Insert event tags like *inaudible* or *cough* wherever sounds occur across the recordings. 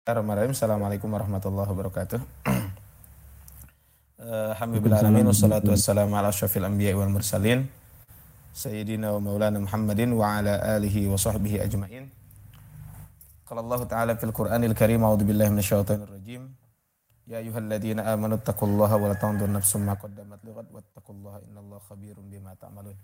Bismillahirrahmanirrahim. Assalamualaikum warahmatullahi wabarakatuh. Alhamdulillahirrahmanirrahim. Wassalatu wassalamu ala syafil anbiya wal mursalin. Sayyidina wa maulana Muhammadin wa ala alihi wa sahbihi ajma'in. Qala Allah Ta'ala fil Qur'anil Karim, A'udzu billahi minasyaitonir rajim. Ya ayyuhalladzina amanu taqullaha wa la tanzur nafsum ma qaddamat lighad wattaqullaha innallaha khabirum bima ta'malun.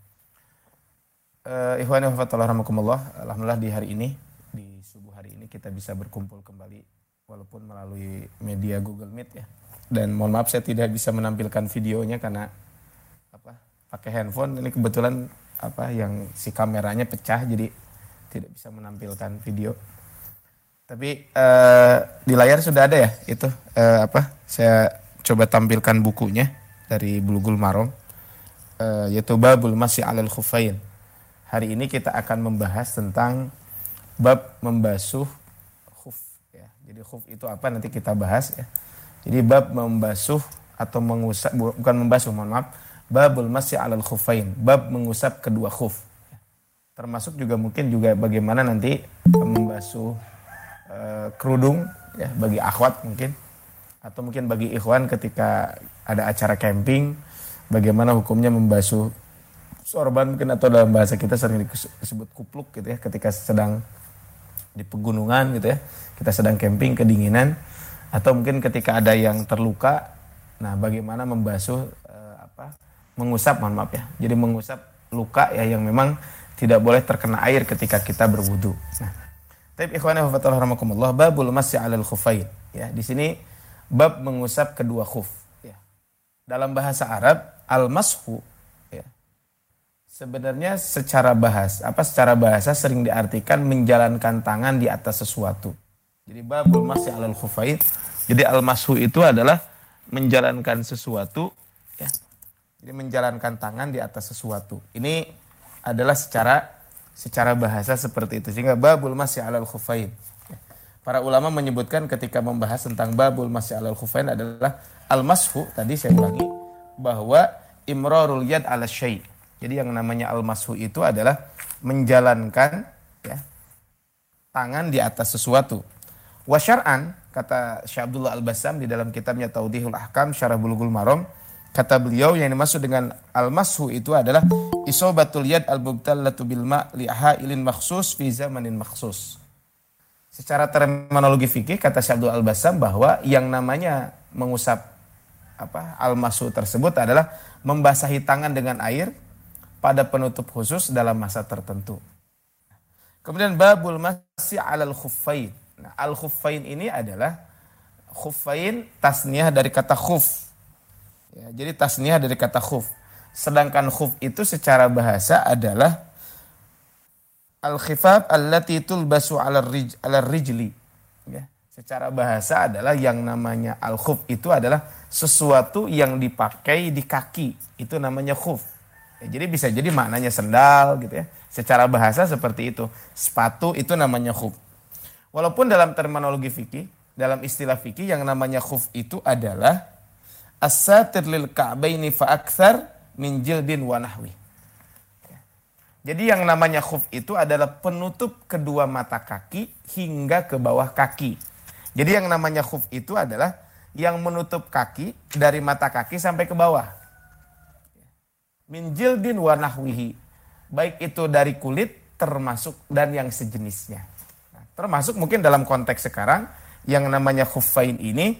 Uh, ikhwani wa Alhamdulillah di hari ini di subuh hari ini kita bisa berkumpul kembali walaupun melalui media Google Meet ya. Dan mohon maaf saya tidak bisa menampilkan videonya karena apa? pakai handphone ini kebetulan apa yang si kameranya pecah jadi tidak bisa menampilkan video. Tapi uh, di layar sudah ada ya itu uh, apa? Saya coba tampilkan bukunya dari Bulugul Marom uh, yaitu Babul Masih Alal Khufain. Hari ini kita akan membahas tentang bab membasuh khuf ya. Jadi khuf itu apa nanti kita bahas ya. Jadi bab membasuh atau mengusap bukan membasuh mohon maaf babul masih alal khufain bab mengusap kedua khuf termasuk juga mungkin juga bagaimana nanti membasuh e, kerudung ya bagi akhwat mungkin atau mungkin bagi ikhwan ketika ada acara camping bagaimana hukumnya membasuh sorban mungkin atau dalam bahasa kita sering disebut kupluk gitu ya ketika sedang di pegunungan gitu ya. Kita sedang camping kedinginan. Atau mungkin ketika ada yang terluka nah bagaimana membasuh uh, apa mengusap mohon maaf ya. Jadi mengusap luka ya yang memang tidak boleh terkena air ketika kita berwudu. Nah tapi ikhwan babul alal khufain. Ya di sini bab mengusap kedua khuf. Ya. Dalam bahasa Arab al mashu Sebenarnya secara bahas, apa secara bahasa sering diartikan menjalankan tangan di atas sesuatu. Jadi babul masih alal khufaid. Jadi al mashu itu adalah menjalankan sesuatu ya. Jadi menjalankan tangan di atas sesuatu. Ini adalah secara secara bahasa seperti itu. Sehingga babul masih alal khufaid. Para ulama menyebutkan ketika membahas tentang babul masih alal khufain adalah al mashu tadi saya ulangi bahwa imrarul yad ala syai' Jadi yang namanya al-mashu itu adalah menjalankan ya, tangan di atas sesuatu. Wasyar'an, kata Syekh Abdullah Al-Bassam di dalam kitabnya Taudihul Ahkam Syarah Bulughul Maram, kata beliau yang dimaksud dengan al-mashu itu adalah isobatul yad al-mubtallatu bil ma' ilin makhsus fi zamanin makhsus. Secara terminologi fikih kata Syekh Abdullah Al-Bassam bahwa yang namanya mengusap apa al-mashu tersebut adalah membasahi tangan dengan air pada penutup khusus dalam masa tertentu. Kemudian babul masih alal khuffain. Nah, al khuffain ini adalah khuffain tasniah dari kata khuf. Ya, jadi tasniah dari kata khuf. Sedangkan khuf itu secara bahasa adalah al-khifaf allati tulbasu ala rij, ala rijli. Ya, secara bahasa adalah yang namanya al-khuf itu adalah sesuatu yang dipakai di kaki. Itu namanya khuf. Ya, jadi bisa jadi maknanya sendal gitu ya. Secara bahasa seperti itu. Sepatu itu namanya khuf. Walaupun dalam terminologi fikih, dalam istilah fikih yang namanya khuf itu adalah as-satir lil ka'baini fa akthar min jildin wa nahwi. Ya. Jadi yang namanya khuf itu adalah penutup kedua mata kaki hingga ke bawah kaki. Jadi yang namanya khuf itu adalah yang menutup kaki dari mata kaki sampai ke bawah min jildin wa nahwihi. Baik itu dari kulit termasuk dan yang sejenisnya. Nah, termasuk mungkin dalam konteks sekarang yang namanya khuffain ini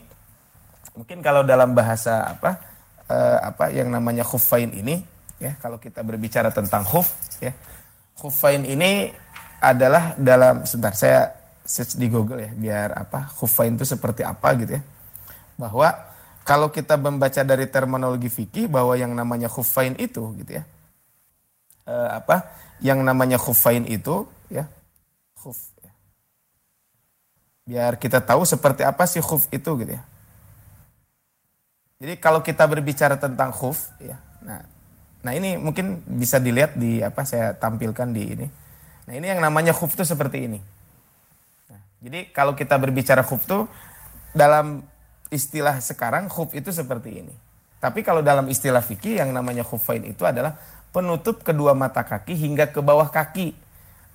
mungkin kalau dalam bahasa apa uh, apa yang namanya khuffain ini ya kalau kita berbicara tentang khuf ya khuffain ini adalah dalam sebentar saya search di Google ya biar apa khuffain itu seperti apa gitu ya bahwa kalau kita membaca dari terminologi fikih bahwa yang namanya khuffain itu gitu ya. E, apa? Yang namanya khuffain itu ya. Khuf ya. Biar kita tahu seperti apa sih khuf itu gitu ya. Jadi kalau kita berbicara tentang khuf ya. Nah, nah ini mungkin bisa dilihat di apa saya tampilkan di ini. Nah, ini yang namanya khuf itu seperti ini. Nah, jadi kalau kita berbicara khuf itu dalam istilah sekarang khuf itu seperti ini. Tapi kalau dalam istilah fikih yang namanya khufain itu adalah penutup kedua mata kaki hingga ke bawah kaki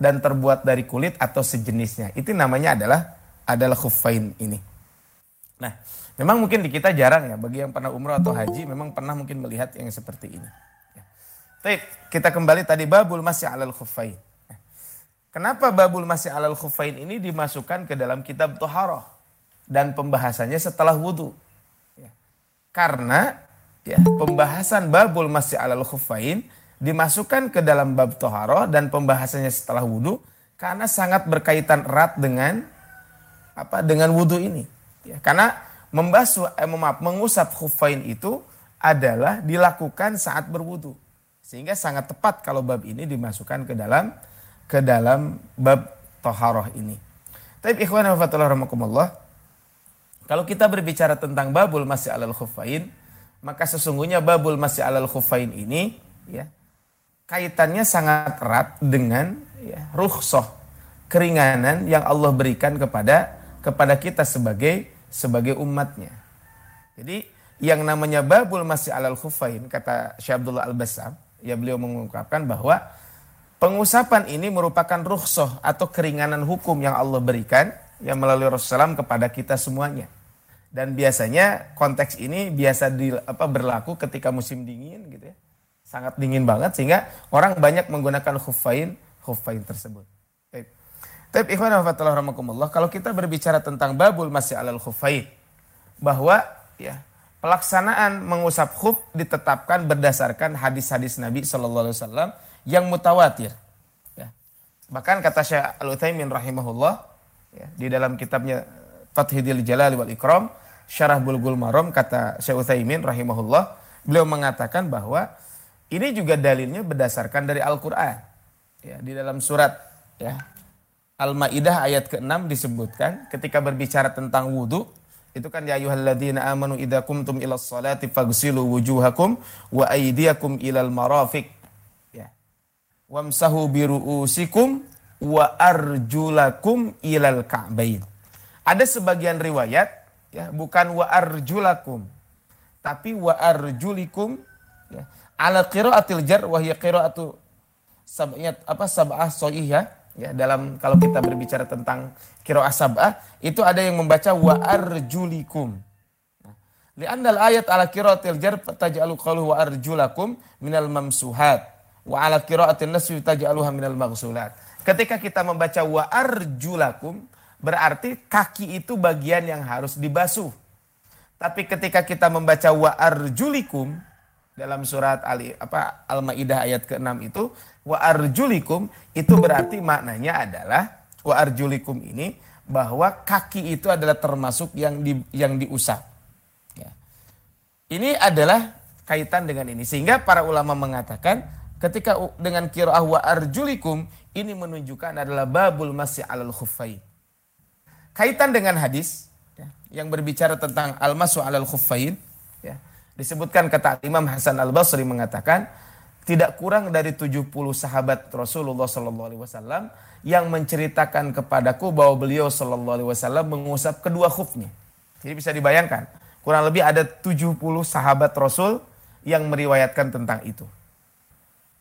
dan terbuat dari kulit atau sejenisnya. Itu namanya adalah adalah khuffain ini. Nah, memang mungkin di kita jarang ya bagi yang pernah umroh atau haji memang pernah mungkin melihat yang seperti ini. Ya. Baik, kita kembali tadi babul masih alal khuffain. Ya. Kenapa babul masih alal khuffain ini dimasukkan ke dalam kitab toharoh dan pembahasannya setelah wudhu? Ya. Karena ya pembahasan babul masih alal khuffain dimasukkan ke dalam bab toharoh dan pembahasannya setelah wudhu karena sangat berkaitan erat dengan apa dengan wudhu ini. Ya, karena membasuh, eh, maaf, mengusap khufain itu adalah dilakukan saat berwudhu. Sehingga sangat tepat kalau bab ini dimasukkan ke dalam ke dalam bab toharoh ini. Tapi ikhwan rahmatullah kalau kita berbicara tentang babul masih alal khufain, maka sesungguhnya babul masih alal khufain ini ya kaitannya sangat erat dengan ya, rukhsah keringanan yang Allah berikan kepada kepada kita sebagai sebagai umatnya. Jadi yang namanya babul masih alal khufain kata Syekh Al-Bassam, ya beliau mengungkapkan bahwa pengusapan ini merupakan rukhsah atau keringanan hukum yang Allah berikan yang melalui Rasulullah kepada kita semuanya. Dan biasanya konteks ini biasa di, apa, berlaku ketika musim dingin gitu ya sangat dingin banget sehingga orang banyak menggunakan khuffain khuffain tersebut. Tapi ikhwan rahmatullah kalau kita berbicara tentang babul masih alal khuffain bahwa ya pelaksanaan mengusap khuf ditetapkan berdasarkan hadis-hadis Nabi Shallallahu alaihi wasallam yang mutawatir. Ya. Bahkan kata Syekh Al-Utsaimin rahimahullah ya, di dalam kitabnya Fathidil Jalal wal Ikram Syarah Bulgul Maram kata Syekh Utsaimin rahimahullah beliau mengatakan bahwa ini juga dalilnya berdasarkan dari Al-Quran. Ya, di dalam surat ya, Al-Ma'idah ayat ke-6 disebutkan ketika berbicara tentang wudhu. Itu kan ya ayuhalladzina amanu idha kumtum ila salati fagsilu wujuhakum wa aydiyakum ilal marafiq. Ya. Wamsahu biru'usikum wa arjulakum ilal ka'bain. Ada sebagian riwayat ya bukan wa arjulakum tapi wa arjulikum ya. Ala qiraatil jar wa hiya qiraatu sab'iyat apa sab'ah ya. Ya dalam kalau kita berbicara tentang qiraah sab'ah itu ada yang membaca wa arjulikum. Li'anna ayat ala qiraatil jar taj'alu qalu wa arjulakum minal mamsuhat wa ala qiraatin nasfi taj'aluha minal maghsulat. Ketika kita membaca wa arjulakum berarti kaki itu bagian yang harus dibasuh tapi ketika kita membaca wa arjulikum dalam surat Ali apa Al-Maidah ayat ke-6 itu wa arjulikum itu berarti maknanya adalah wa arjulikum ini bahwa kaki itu adalah termasuk yang di, yang diusap. Ya. Ini adalah kaitan dengan ini sehingga para ulama mengatakan ketika dengan kiroah wa arjulikum ini menunjukkan adalah babul masih alal khuffain. Kaitan dengan hadis ya, yang berbicara tentang al-masu alal khuffain ya Disebutkan kata Imam Hasan Al-Basri mengatakan tidak kurang dari 70 sahabat Rasulullah Sallallahu Alaihi Wasallam yang menceritakan kepadaku bahwa beliau Sallallahu Alaihi Wasallam mengusap kedua khufnya. Jadi bisa dibayangkan, kurang lebih ada 70 sahabat Rasul yang meriwayatkan tentang itu.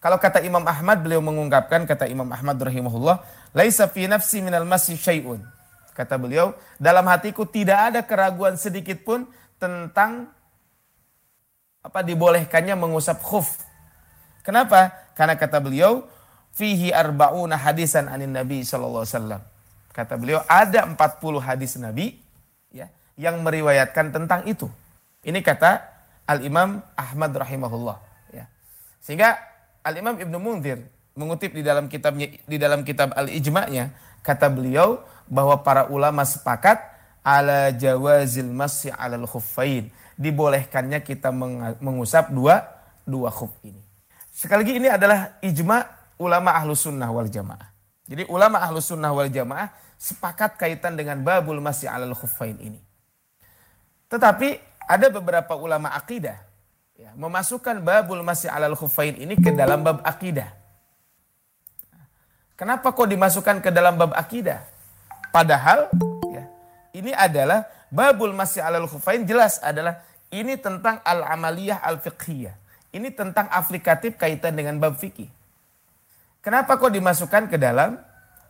Kalau kata Imam Ahmad, beliau mengungkapkan, kata Imam Ahmad rahimahullah, Laisa fi nafsi minal masih syai'un. Kata beliau, dalam hatiku tidak ada keraguan sedikit pun tentang apa dibolehkannya mengusap khuf. Kenapa? Karena kata beliau, fihi arba'una hadisan anin Nabi sallallahu alaihi wasallam. Kata beliau ada 40 hadis Nabi ya yang meriwayatkan tentang itu. Ini kata Al-Imam Ahmad rahimahullah ya. Sehingga Al-Imam Ibnu Munzir mengutip di dalam kitabnya di dalam kitab Al-Ijma'-nya kata beliau bahwa para ulama sepakat ala jawazil masih alal khuffain dibolehkannya kita mengusap dua dua khuf ini. Sekali lagi ini adalah ijma ulama ahlu sunnah wal jamaah. Jadi ulama ahlu sunnah wal jamaah sepakat kaitan dengan babul masih alal khuffain ini. Tetapi ada beberapa ulama akidah ya, memasukkan babul masih alal khuffain ini ke dalam bab akidah. Kenapa kok dimasukkan ke dalam bab akidah? Padahal ya, ini adalah babul masih alal khuffain jelas adalah ini tentang al-amaliyah al-fiqhiyah. Ini tentang aplikatif kaitan dengan bab fikih. Kenapa kok dimasukkan ke dalam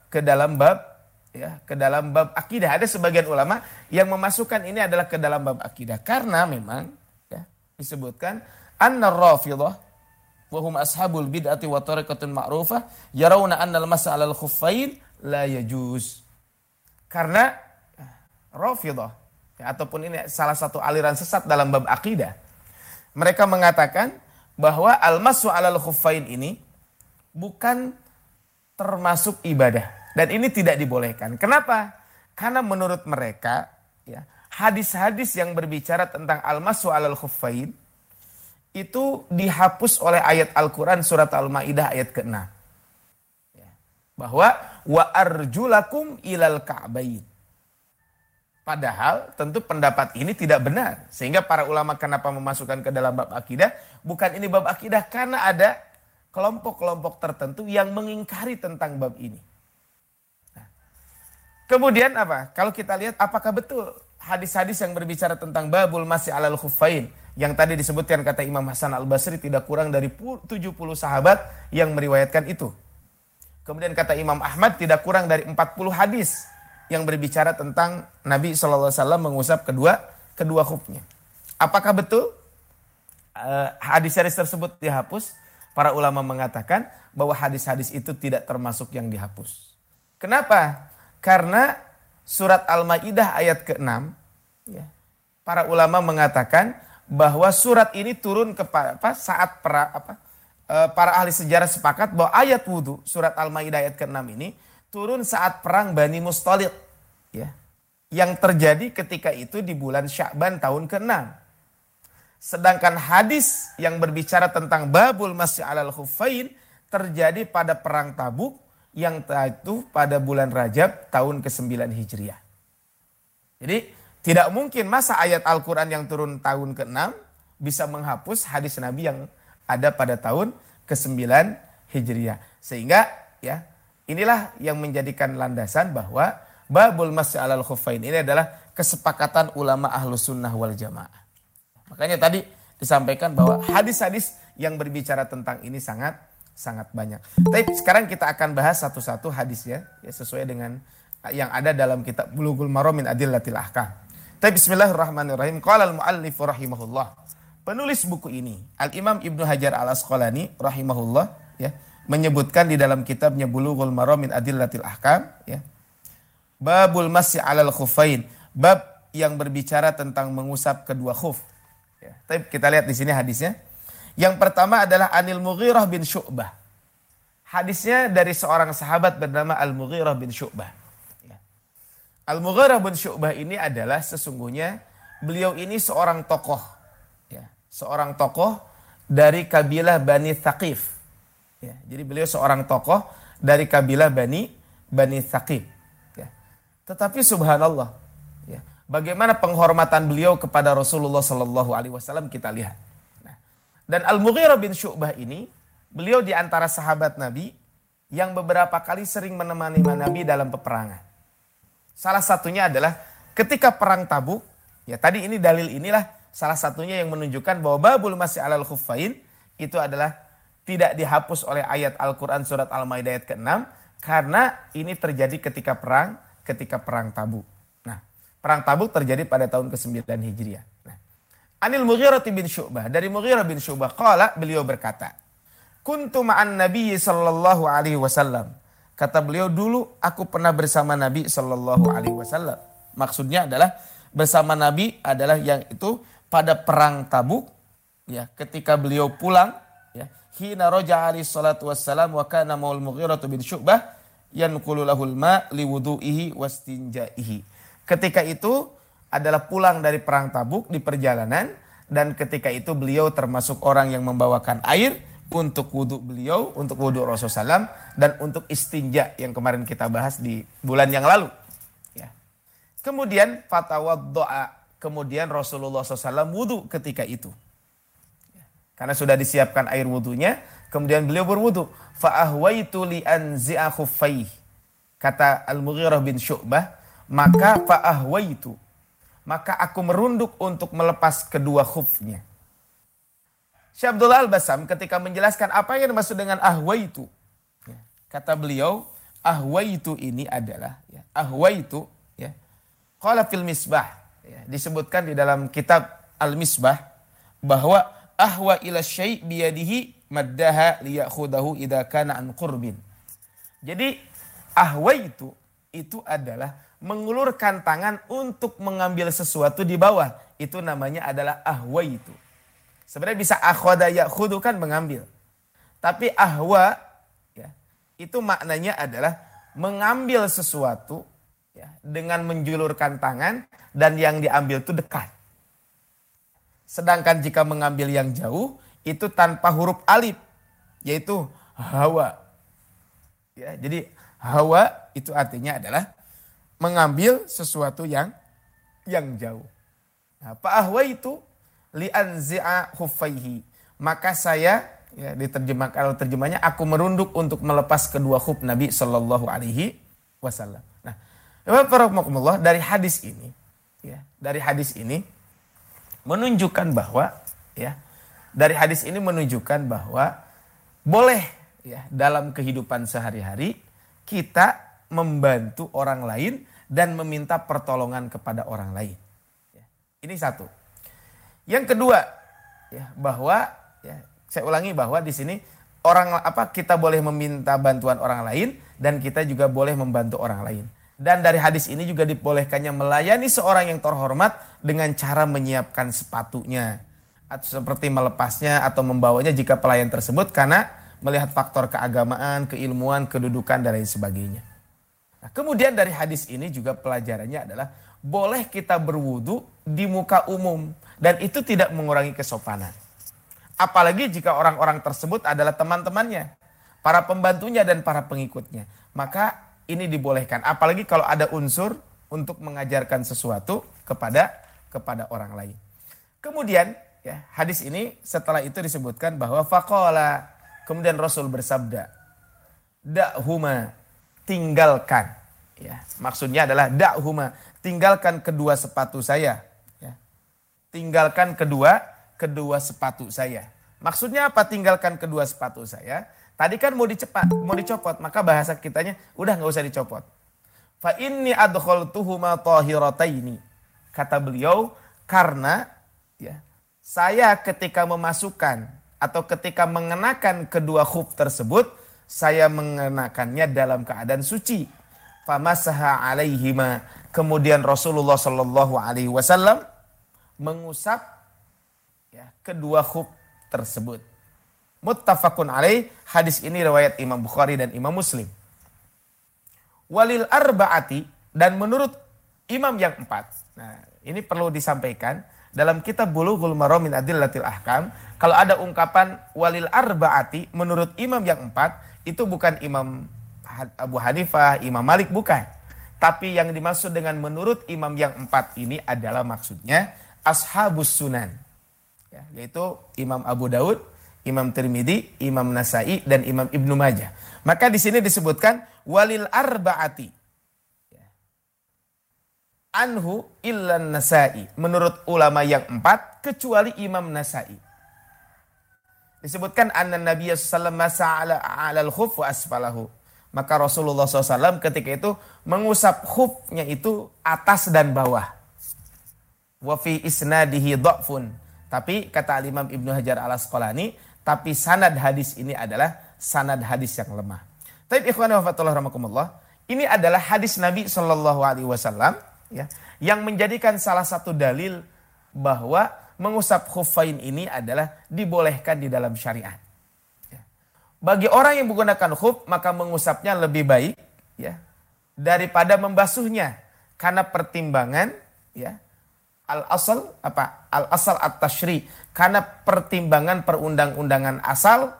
ke dalam bab ya ke dalam bab akidah. Ada sebagian ulama yang memasukkan ini adalah ke dalam bab akidah karena memang ya, disebutkan anna rafidah wa hum ashabul bid'ati wa ma'rufah yarawna anna al-masa 'ala al-khuffain la yajuz. Karena rafidah ya, ataupun ini salah satu aliran sesat dalam bab akidah. Mereka mengatakan bahwa al-masu 'alal khuffain ini bukan termasuk ibadah dan ini tidak dibolehkan. Kenapa? Karena menurut mereka ya, hadis-hadis yang berbicara tentang al-masu alal khuffain itu dihapus oleh ayat Al-Quran surat Al-Ma'idah ayat ke-6. Bahwa wa arjulakum ilal ka'bain. Padahal tentu pendapat ini tidak benar. Sehingga para ulama kenapa memasukkan ke dalam bab akidah. Bukan ini bab akidah karena ada kelompok-kelompok tertentu yang mengingkari tentang bab ini. Kemudian apa? Kalau kita lihat apakah betul hadis-hadis yang berbicara tentang babul masih alal khufain yang tadi disebutkan kata Imam Hasan Al Basri tidak kurang dari 70 sahabat yang meriwayatkan itu. Kemudian kata Imam Ahmad tidak kurang dari 40 hadis yang berbicara tentang Nabi SAW mengusap kedua kedua khufnya. Apakah betul hadis-hadis tersebut dihapus? Para ulama mengatakan bahwa hadis-hadis itu tidak termasuk yang dihapus. Kenapa? Karena surat Al-Maidah ayat ke-6 ya, para ulama mengatakan bahwa surat ini turun kepada saat para apa, para ahli sejarah sepakat bahwa ayat wudhu surat Al-Maidah ayat ke-6 ini turun saat perang Bani Mustalid ya yang terjadi ketika itu di bulan Sya'ban tahun ke-6. Sedangkan hadis yang berbicara tentang babul masih alal khufain terjadi pada perang Tabuk yang itu pada bulan Rajab tahun ke-9 Hijriah. Jadi tidak mungkin masa ayat Al-Quran yang turun tahun ke-6 bisa menghapus hadis Nabi yang ada pada tahun ke-9 Hijriah. Sehingga ya inilah yang menjadikan landasan bahwa babul masih alal khufain ini adalah kesepakatan ulama ahlu sunnah wal jamaah. Makanya tadi disampaikan bahwa hadis-hadis yang berbicara tentang ini sangat sangat banyak. Tapi sekarang kita akan bahas satu-satu hadisnya ya sesuai dengan yang ada dalam kitab Bulughul Maram min Adillatil Ahkam. Tapi bismillahirrahmanirrahim. Qala al-muallif rahimahullah. Penulis buku ini Al-Imam Ibnu Hajar Al-Asqalani rahimahullah ya menyebutkan di dalam kitabnya Bulughul Maram min Adillatil Ahkam ya. Babul masih alal khufain. Bab yang berbicara tentang mengusap kedua khuf. Ya. Tapi kita lihat di sini hadisnya. Yang pertama adalah Anil Mughirah bin Syu'bah. Hadisnya dari seorang sahabat bernama Al-Mughirah bin Syu'bah. Ya. Al-Mughirah bin Syu'bah ini adalah sesungguhnya beliau ini seorang tokoh. Seorang tokoh dari kabilah Bani Thaqif. Ya. Jadi beliau seorang tokoh dari kabilah Bani Bani Thaqif. Ya. Tetapi subhanallah, ya. bagaimana penghormatan beliau kepada Rasulullah Sallallahu Alaihi Wasallam kita lihat. Dan Al-Mughirah bin Syu'bah ini, beliau di antara sahabat Nabi yang beberapa kali sering menemani Nabi dalam peperangan. Salah satunya adalah ketika perang Tabuk, ya tadi ini dalil inilah salah satunya yang menunjukkan bahwa babul masih alal khuffain itu adalah tidak dihapus oleh ayat Al-Quran surat Al-Maidah ayat ke-6 karena ini terjadi ketika perang ketika perang Tabuk. Nah, perang Tabuk terjadi pada tahun ke-9 Hijriah. Nah, Anil Mughirah bin Syu'bah. Dari Mughirah bin Syu'bah. Kala beliau berkata. Kuntu ma'an Nabi sallallahu alaihi wasallam. Kata beliau dulu aku pernah bersama Nabi sallallahu alaihi wasallam. Maksudnya adalah bersama Nabi adalah yang itu pada perang Tabuk ya ketika beliau pulang ya hina raja alaihi salatu wassalam wa kana maul Mughirah bin Syu'bah yanqulu lahul ma liwudu'ihi wastinja'ihi. Ketika itu adalah pulang dari perang Tabuk di perjalanan dan ketika itu beliau termasuk orang yang membawakan air untuk wudhu beliau, untuk wudhu Rasulullah SAW dan untuk istinja yang kemarin kita bahas di bulan yang lalu. Ya. Kemudian fatwa doa, kemudian Rasulullah SAW wudhu ketika itu. Karena sudah disiapkan air wudhunya, kemudian beliau berwudhu. Fa'ahwaitu li anzi'a Kata Al-Mughirah bin Syu'bah, maka fa'ahwaitu maka aku merunduk untuk melepas kedua khufnya. Syekh Al-Basam ketika menjelaskan apa yang dimaksud dengan ahwa itu. Ya, kata beliau, ahwaitu ini adalah ya, ahwaitu ya. Fil misbah disebutkan di dalam kitab Al-Misbah bahwa ahwa ila syai' biyadihi maddaha liyakhudahu idza kana an qurbin. Jadi ahwaitu itu adalah mengulurkan tangan untuk mengambil sesuatu di bawah. Itu namanya adalah ahwaitu. Sebenarnya bisa akhoda yakhudu kan mengambil. Tapi ahwa ya, itu maknanya adalah mengambil sesuatu ya, dengan menjulurkan tangan dan yang diambil itu dekat. Sedangkan jika mengambil yang jauh itu tanpa huruf alif yaitu hawa. Ya, jadi hawa itu artinya adalah mengambil sesuatu yang yang jauh. Nah, Ahwa itu li'anzi'a huffaihi. Maka saya ya diterjemah kalau terjemahnya aku merunduk untuk melepas kedua khuf Nabi Shallallahu alaihi wasallam. Allah dari hadis ini ya, dari hadis ini menunjukkan bahwa ya dari hadis ini menunjukkan bahwa boleh ya dalam kehidupan sehari-hari kita membantu orang lain dan meminta pertolongan kepada orang lain. Ya, ini satu. Yang kedua, ya bahwa ya saya ulangi bahwa di sini orang apa kita boleh meminta bantuan orang lain dan kita juga boleh membantu orang lain. Dan dari hadis ini juga dibolehkannya melayani seorang yang terhormat dengan cara menyiapkan sepatunya atau seperti melepasnya atau membawanya jika pelayan tersebut karena melihat faktor keagamaan, keilmuan, kedudukan dan lain sebagainya. Nah, kemudian dari hadis ini juga pelajarannya adalah boleh kita berwudu di muka umum dan itu tidak mengurangi kesopanan. Apalagi jika orang-orang tersebut adalah teman-temannya, para pembantunya dan para pengikutnya. Maka ini dibolehkan. Apalagi kalau ada unsur untuk mengajarkan sesuatu kepada kepada orang lain. Kemudian ya, hadis ini setelah itu disebutkan bahwa faqala kemudian Rasul bersabda, "Da'huma tinggalkan." Ya, maksudnya adalah da'huma, tinggalkan kedua sepatu saya. Ya. Tinggalkan kedua kedua sepatu saya. Maksudnya apa tinggalkan kedua sepatu saya? Tadi kan mau dicepat, mau dicopot, maka bahasa kitanya udah nggak usah dicopot. Fa inni adkhaltuhuma tahirataini. Kata beliau karena ya, saya ketika memasukkan atau ketika mengenakan kedua khuf tersebut, saya mengenakannya dalam keadaan suci. Famasaha alaihima. Kemudian Rasulullah Shallallahu alaihi wasallam mengusap kedua khuf tersebut. Muttafaqun alaih, hadis ini riwayat Imam Bukhari dan Imam Muslim. Walil arba'ati, dan menurut imam yang empat. Nah, ini perlu disampaikan. Dalam kitab Bulughul Maram min Adillatil Ahkam, kalau ada ungkapan walil arba'ati, menurut imam yang empat, itu bukan imam Abu Hanifah, Imam Malik, bukan. Tapi yang dimaksud dengan menurut imam yang empat ini adalah maksudnya ashabus sunan ya, yaitu Imam Abu Daud, Imam Tirmidzi, Imam Nasai dan Imam Ibnu Majah. Maka di sini disebutkan walil arbaati. Ya. Anhu illan Nasai. Menurut ulama yang empat kecuali Imam Nasai. Disebutkan anna Nabi sallallahu alaihi wasallam khuf wa asfalahu. Maka Rasulullah SAW ketika itu mengusap khufnya itu atas dan bawah. Wa fi isnadihi dha'fun tapi kata Imam Ibnu Hajar al Asqalani, tapi sanad hadis ini adalah sanad hadis yang lemah. Tapi ikhwan wa ini adalah hadis Nabi Shallallahu alaihi wasallam ya, yang menjadikan salah satu dalil bahwa mengusap khuffain ini adalah dibolehkan di dalam syariat. Ya. Bagi orang yang menggunakan khuf maka mengusapnya lebih baik ya daripada membasuhnya karena pertimbangan ya al asal apa al asal at tashri karena pertimbangan perundang-undangan asal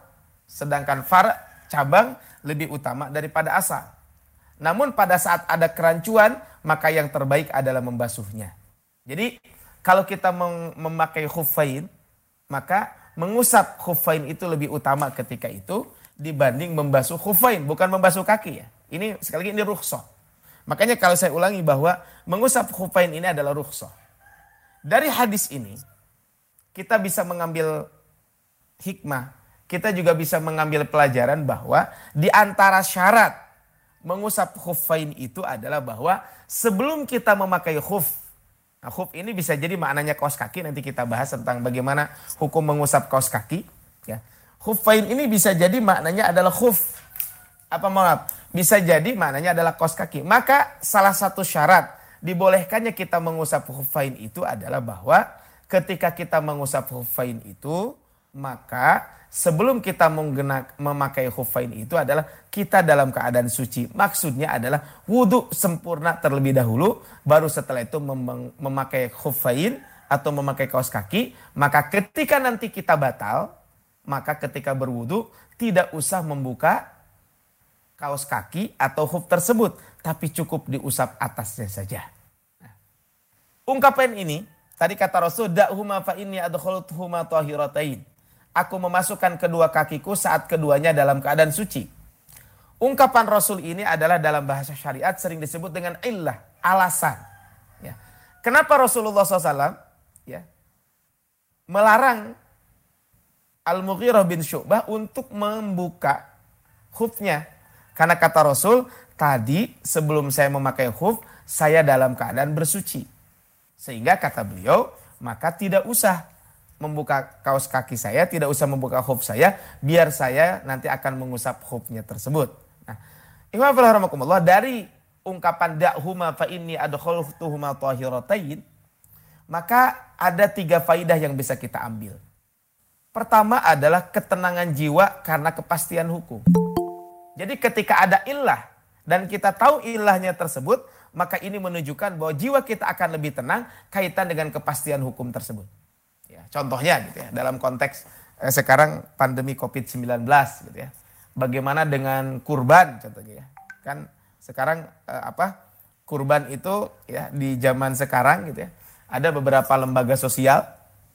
sedangkan far cabang lebih utama daripada asal. Namun pada saat ada kerancuan maka yang terbaik adalah membasuhnya. Jadi kalau kita memakai khuffain maka mengusap khuffain itu lebih utama ketika itu dibanding membasuh khuffain bukan membasuh kaki ya. Ini sekali lagi ini rukhsah. Makanya kalau saya ulangi bahwa mengusap khuffain ini adalah rukhsah. Dari hadis ini kita bisa mengambil hikmah, kita juga bisa mengambil pelajaran bahwa di antara syarat mengusap khuffain itu adalah bahwa sebelum kita memakai khuf, nah khuf ini bisa jadi maknanya kaos kaki, nanti kita bahas tentang bagaimana hukum mengusap kaos kaki. Ya. Khuffain ini bisa jadi maknanya adalah khuf. Apa maaf? Bisa jadi maknanya adalah kaos kaki. Maka salah satu syarat dibolehkannya kita mengusap khuffain itu adalah bahwa ketika kita mengusap khuffain itu, maka sebelum kita menggenak, memakai khufain itu adalah kita dalam keadaan suci. Maksudnya adalah wudhu sempurna terlebih dahulu, baru setelah itu mem memakai khufain atau memakai kaos kaki. Maka ketika nanti kita batal, maka ketika berwudhu tidak usah membuka kaos kaki atau huf tersebut, tapi cukup diusap atasnya saja. Ungkapan ini tadi kata Rasul da'huma fa inni adkhuluthuma tahiratain aku memasukkan kedua kakiku saat keduanya dalam keadaan suci. Ungkapan Rasul ini adalah dalam bahasa syariat sering disebut dengan illah, alasan. Ya. Kenapa Rasulullah SAW ya, melarang Al-Mughirah bin Syu'bah untuk membuka hufnya. Karena kata Rasul, tadi sebelum saya memakai huf, saya dalam keadaan bersuci. Sehingga kata beliau, maka tidak usah membuka kaos kaki saya, tidak usah membuka hub saya, biar saya nanti akan mengusap hubnya tersebut. Nah, Imam Rahmatullah dari ungkapan da'huma fa inni adkhaltuhuma tahiratain, maka ada tiga faidah yang bisa kita ambil. Pertama adalah ketenangan jiwa karena kepastian hukum. Jadi ketika ada ilah dan kita tahu ilahnya tersebut, maka ini menunjukkan bahwa jiwa kita akan lebih tenang kaitan dengan kepastian hukum tersebut. Ya, contohnya gitu ya, dalam konteks eh, sekarang pandemi Covid-19 gitu ya. Bagaimana dengan kurban contohnya ya. Kan sekarang eh, apa? Kurban itu ya di zaman sekarang gitu ya. Ada beberapa lembaga sosial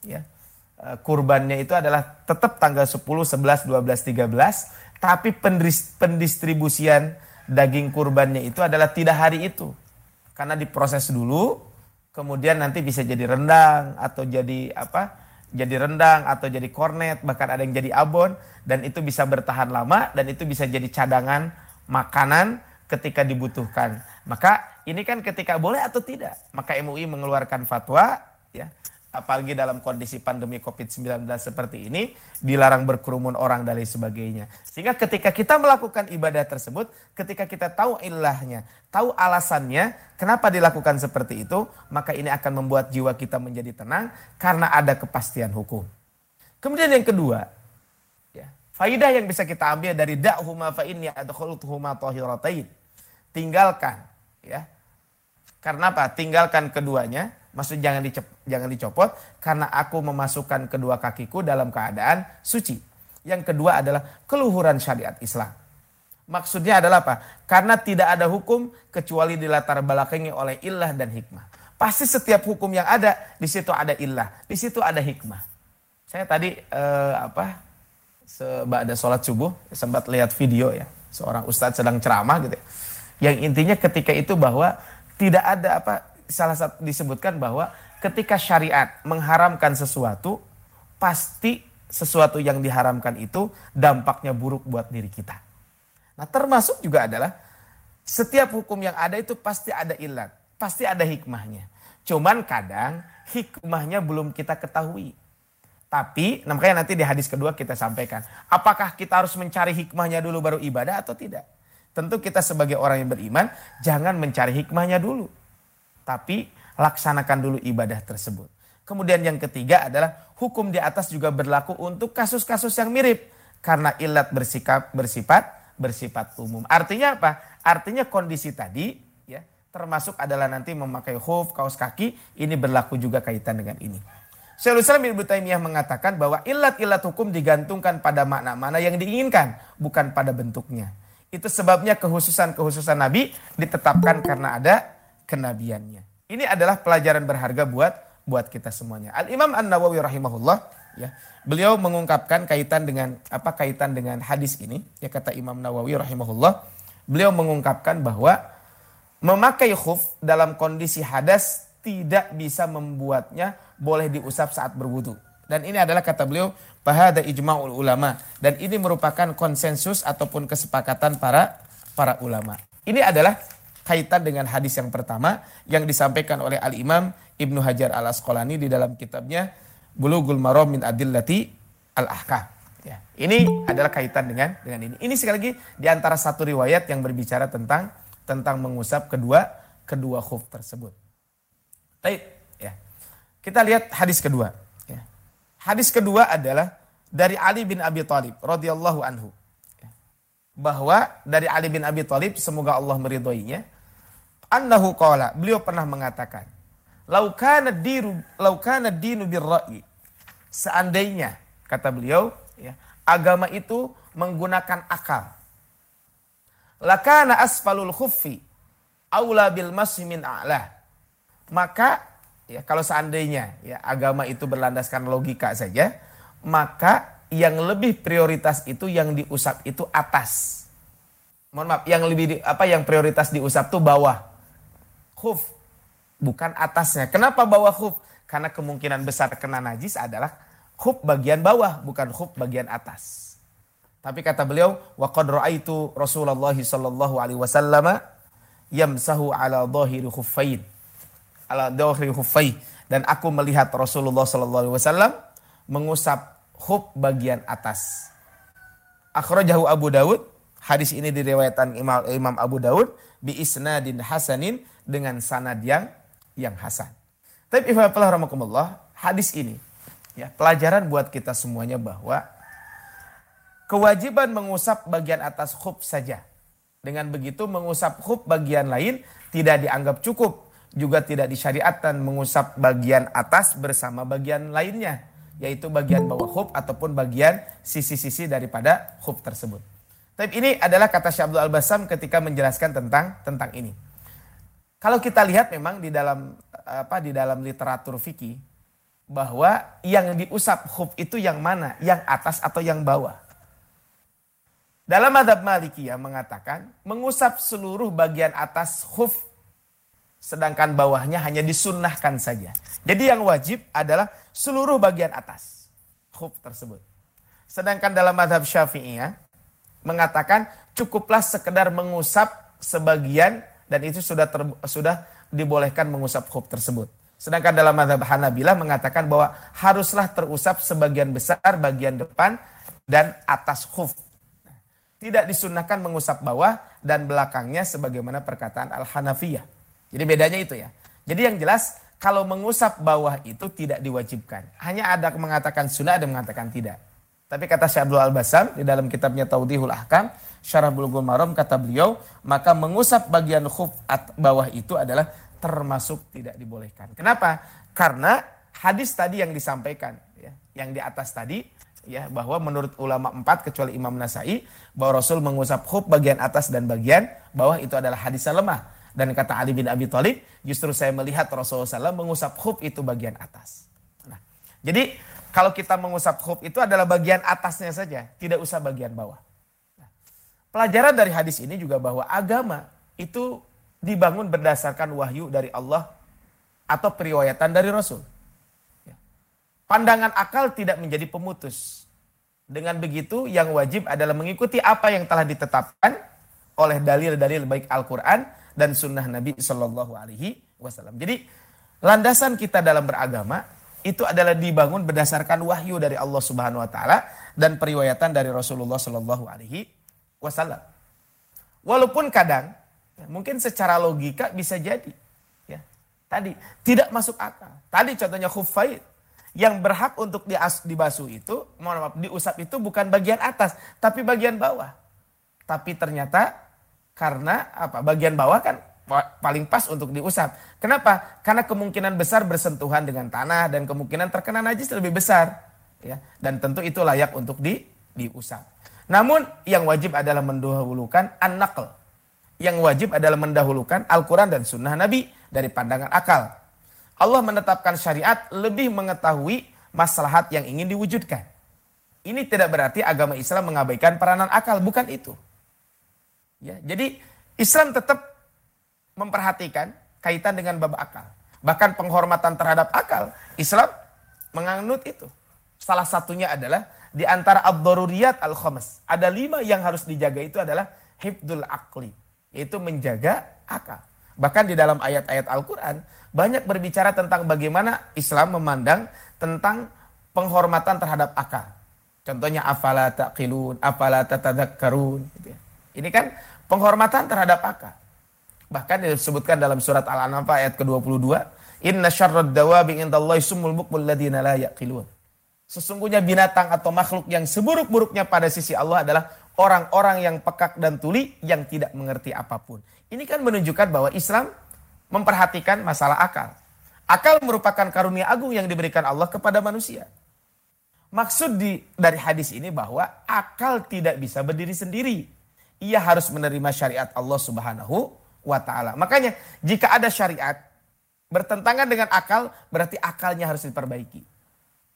ya. Eh, kurbannya itu adalah tetap tanggal 10, 11, 12, 13, tapi pendistribusian daging kurbannya itu adalah tidak hari itu. Karena diproses dulu, kemudian nanti bisa jadi rendang atau jadi apa jadi rendang atau jadi kornet bahkan ada yang jadi abon dan itu bisa bertahan lama dan itu bisa jadi cadangan makanan ketika dibutuhkan. Maka ini kan ketika boleh atau tidak? Maka MUI mengeluarkan fatwa ya apalagi dalam kondisi pandemi COVID-19 seperti ini, dilarang berkerumun orang dan lain sebagainya. Sehingga ketika kita melakukan ibadah tersebut, ketika kita tahu ilahnya, tahu alasannya, kenapa dilakukan seperti itu, maka ini akan membuat jiwa kita menjadi tenang karena ada kepastian hukum. Kemudian yang kedua, ya, faidah yang bisa kita ambil dari da'huma fa inni adkhulutuhuma tahiratain. Tinggalkan, ya. Karena apa? Tinggalkan keduanya, Maksud jangan dicop, jangan dicopot karena aku memasukkan kedua kakiku dalam keadaan suci. Yang kedua adalah keluhuran syariat Islam. Maksudnya adalah apa? Karena tidak ada hukum kecuali dilatar belakangi oleh ilah dan hikmah. Pasti setiap hukum yang ada di situ ada ilah, di situ ada hikmah. Saya tadi eh, apa? Sebab ada sholat subuh sempat lihat video ya seorang ustadz sedang ceramah gitu. Ya. Yang intinya ketika itu bahwa tidak ada apa salah satu disebutkan bahwa ketika syariat mengharamkan sesuatu, pasti sesuatu yang diharamkan itu dampaknya buruk buat diri kita. Nah termasuk juga adalah setiap hukum yang ada itu pasti ada ilat, pasti ada hikmahnya. Cuman kadang hikmahnya belum kita ketahui. Tapi makanya nanti di hadis kedua kita sampaikan. Apakah kita harus mencari hikmahnya dulu baru ibadah atau tidak? Tentu kita sebagai orang yang beriman jangan mencari hikmahnya dulu. Tapi laksanakan dulu ibadah tersebut. Kemudian yang ketiga adalah hukum di atas juga berlaku untuk kasus-kasus yang mirip. Karena ilat bersikap bersifat bersifat umum. Artinya apa? Artinya kondisi tadi ya termasuk adalah nanti memakai hoof, kaos kaki, ini berlaku juga kaitan dengan ini. Syaikhul Islam Ibnu Taimiyah mengatakan bahwa ilat-ilat hukum digantungkan pada makna-makna yang diinginkan, bukan pada bentuknya. Itu sebabnya kehususan-kehususan Nabi ditetapkan karena ada kenabiannya. Ini adalah pelajaran berharga buat buat kita semuanya. Al Imam An Nawawi rahimahullah ya beliau mengungkapkan kaitan dengan apa kaitan dengan hadis ini ya kata Imam Nawawi rahimahullah beliau mengungkapkan bahwa memakai khuf dalam kondisi hadas tidak bisa membuatnya boleh diusap saat berwudu. Dan ini adalah kata beliau bahada ijma'ul ulama dan ini merupakan konsensus ataupun kesepakatan para para ulama. Ini adalah kaitan dengan hadis yang pertama yang disampaikan oleh Al-Imam Ibnu Hajar Al-Asqalani di dalam kitabnya Bulughul Maram min Adillati Al-Ahkam. Ya, ini adalah kaitan dengan dengan ini. Ini sekali lagi di antara satu riwayat yang berbicara tentang tentang mengusap kedua kedua khuf tersebut. Baik, ya. Kita lihat hadis kedua. Ya. Hadis kedua adalah dari Ali bin Abi Thalib radhiyallahu anhu bahwa dari Ali bin Abi Thalib semoga Allah meridhoinya annahu qala beliau pernah mengatakan laukana diru laukana dinu birra'i seandainya kata beliau ya agama itu menggunakan akal lakana asfalul khuffi aula bil masmin a'la maka ya kalau seandainya ya agama itu berlandaskan logika saja maka yang lebih prioritas itu yang diusap itu atas. Mohon maaf, yang lebih di, apa yang prioritas diusap itu bawah. Khuf bukan atasnya. Kenapa bawah khuf? Karena kemungkinan besar kena najis adalah khuf bagian bawah, bukan khuf bagian atas. Tapi kata beliau, wa qad raaitu Rasulullah sallallahu alaihi wasallam yamsahu ala dhahiri khuffain. Ala dhahiri khuffai dan aku melihat Rasulullah sallallahu alaihi wasallam mengusap khub bagian atas. Akhrajahu Abu Dawud, hadis ini diriwayatkan Imam, Imam Abu Dawud bi isnadin hasanin dengan sanad yang yang hasan. Tapi rahmakumullah, hadis ini ya pelajaran buat kita semuanya bahwa kewajiban mengusap bagian atas khub saja. Dengan begitu mengusap khub bagian lain tidak dianggap cukup, juga tidak disyariatkan mengusap bagian atas bersama bagian lainnya yaitu bagian bawah hub ataupun bagian sisi-sisi daripada hub tersebut. Tapi ini adalah kata Syekh Abdul Al-Basam ketika menjelaskan tentang tentang ini. Kalau kita lihat memang di dalam apa di dalam literatur fikih bahwa yang diusap hub itu yang mana? Yang atas atau yang bawah? Dalam madhab Malikiyah mengatakan mengusap seluruh bagian atas huf sedangkan bawahnya hanya disunnahkan saja. Jadi yang wajib adalah seluruh bagian atas khuf tersebut. Sedangkan dalam madhab syafi'iyah mengatakan cukuplah sekedar mengusap sebagian dan itu sudah ter, sudah dibolehkan mengusap khuf tersebut. Sedangkan dalam madhab Hanabilah mengatakan bahwa haruslah terusap sebagian besar bagian depan dan atas khuf. Tidak disunahkan mengusap bawah dan belakangnya sebagaimana perkataan Al-Hanafiyah. Jadi bedanya itu ya. Jadi yang jelas kalau mengusap bawah itu tidak diwajibkan. Hanya ada mengatakan sunnah, ada mengatakan tidak. Tapi kata Syekh Abdul Al-Basam di dalam kitabnya Taudihul Ahkam, Syarah Bulughul Maram kata beliau, maka mengusap bagian khuf bawah itu adalah termasuk tidak dibolehkan. Kenapa? Karena hadis tadi yang disampaikan ya, yang di atas tadi ya bahwa menurut ulama empat kecuali Imam Nasai bahwa Rasul mengusap khuf bagian atas dan bagian bawah itu adalah hadis lemah. Dan kata Ali bin Abi Thalib, justru saya melihat Rasulullah SAW mengusap khuf itu bagian atas. Nah, jadi kalau kita mengusap khuf itu adalah bagian atasnya saja, tidak usah bagian bawah. Nah, pelajaran dari hadis ini juga bahwa agama itu dibangun berdasarkan wahyu dari Allah atau periwayatan dari Rasul. Ya. Pandangan akal tidak menjadi pemutus. Dengan begitu yang wajib adalah mengikuti apa yang telah ditetapkan oleh dalil-dalil baik Al-Quran dan sunnah Nabi Shallallahu Alaihi Wasallam. Jadi landasan kita dalam beragama itu adalah dibangun berdasarkan wahyu dari Allah Subhanahu Wa Taala dan periwayatan dari Rasulullah Shallallahu Alaihi Wasallam. Walaupun kadang ya, mungkin secara logika bisa jadi ya tadi tidak masuk akal. Tadi contohnya khufaid yang berhak untuk dias, dibasuh itu, mohon maaf, diusap itu bukan bagian atas, tapi bagian bawah. Tapi ternyata karena apa? Bagian bawah kan paling pas untuk diusap. Kenapa? Karena kemungkinan besar bersentuhan dengan tanah dan kemungkinan terkena najis lebih besar. Ya, dan tentu itu layak untuk di, diusap. Namun yang wajib adalah mendahulukan an-naql. Yang wajib adalah mendahulukan Al-Quran dan Sunnah Nabi dari pandangan akal. Allah menetapkan syariat lebih mengetahui maslahat yang ingin diwujudkan. Ini tidak berarti agama Islam mengabaikan peranan akal, bukan itu. Ya, jadi Islam tetap memperhatikan kaitan dengan bab akal. Bahkan penghormatan terhadap akal, Islam menganut itu. Salah satunya adalah di antara ad al-khamas. Ada lima yang harus dijaga itu adalah hibdul akli. yaitu menjaga akal. Bahkan di dalam ayat-ayat Al-Quran banyak berbicara tentang bagaimana Islam memandang tentang penghormatan terhadap akal. Contohnya afala taqilun, afala tatadakkarun. Gitu ya. Ini kan penghormatan terhadap akal. Bahkan disebutkan dalam surat Al-An'am ayat ke-22, Inna syarrad dawabi indallahi sumul bukmul ladina la yaqilun. Sesungguhnya binatang atau makhluk yang seburuk-buruknya pada sisi Allah adalah orang-orang yang pekak dan tuli yang tidak mengerti apa pun. Ini kan menunjukkan bahwa Islam memperhatikan masalah akal. Akal merupakan karunia agung yang diberikan Allah kepada manusia. Maksud di, dari hadis ini bahwa akal tidak bisa berdiri sendiri. Ia harus menerima syariat Allah Subhanahu wa taala. Makanya jika ada syariat bertentangan dengan akal, berarti akalnya harus diperbaiki.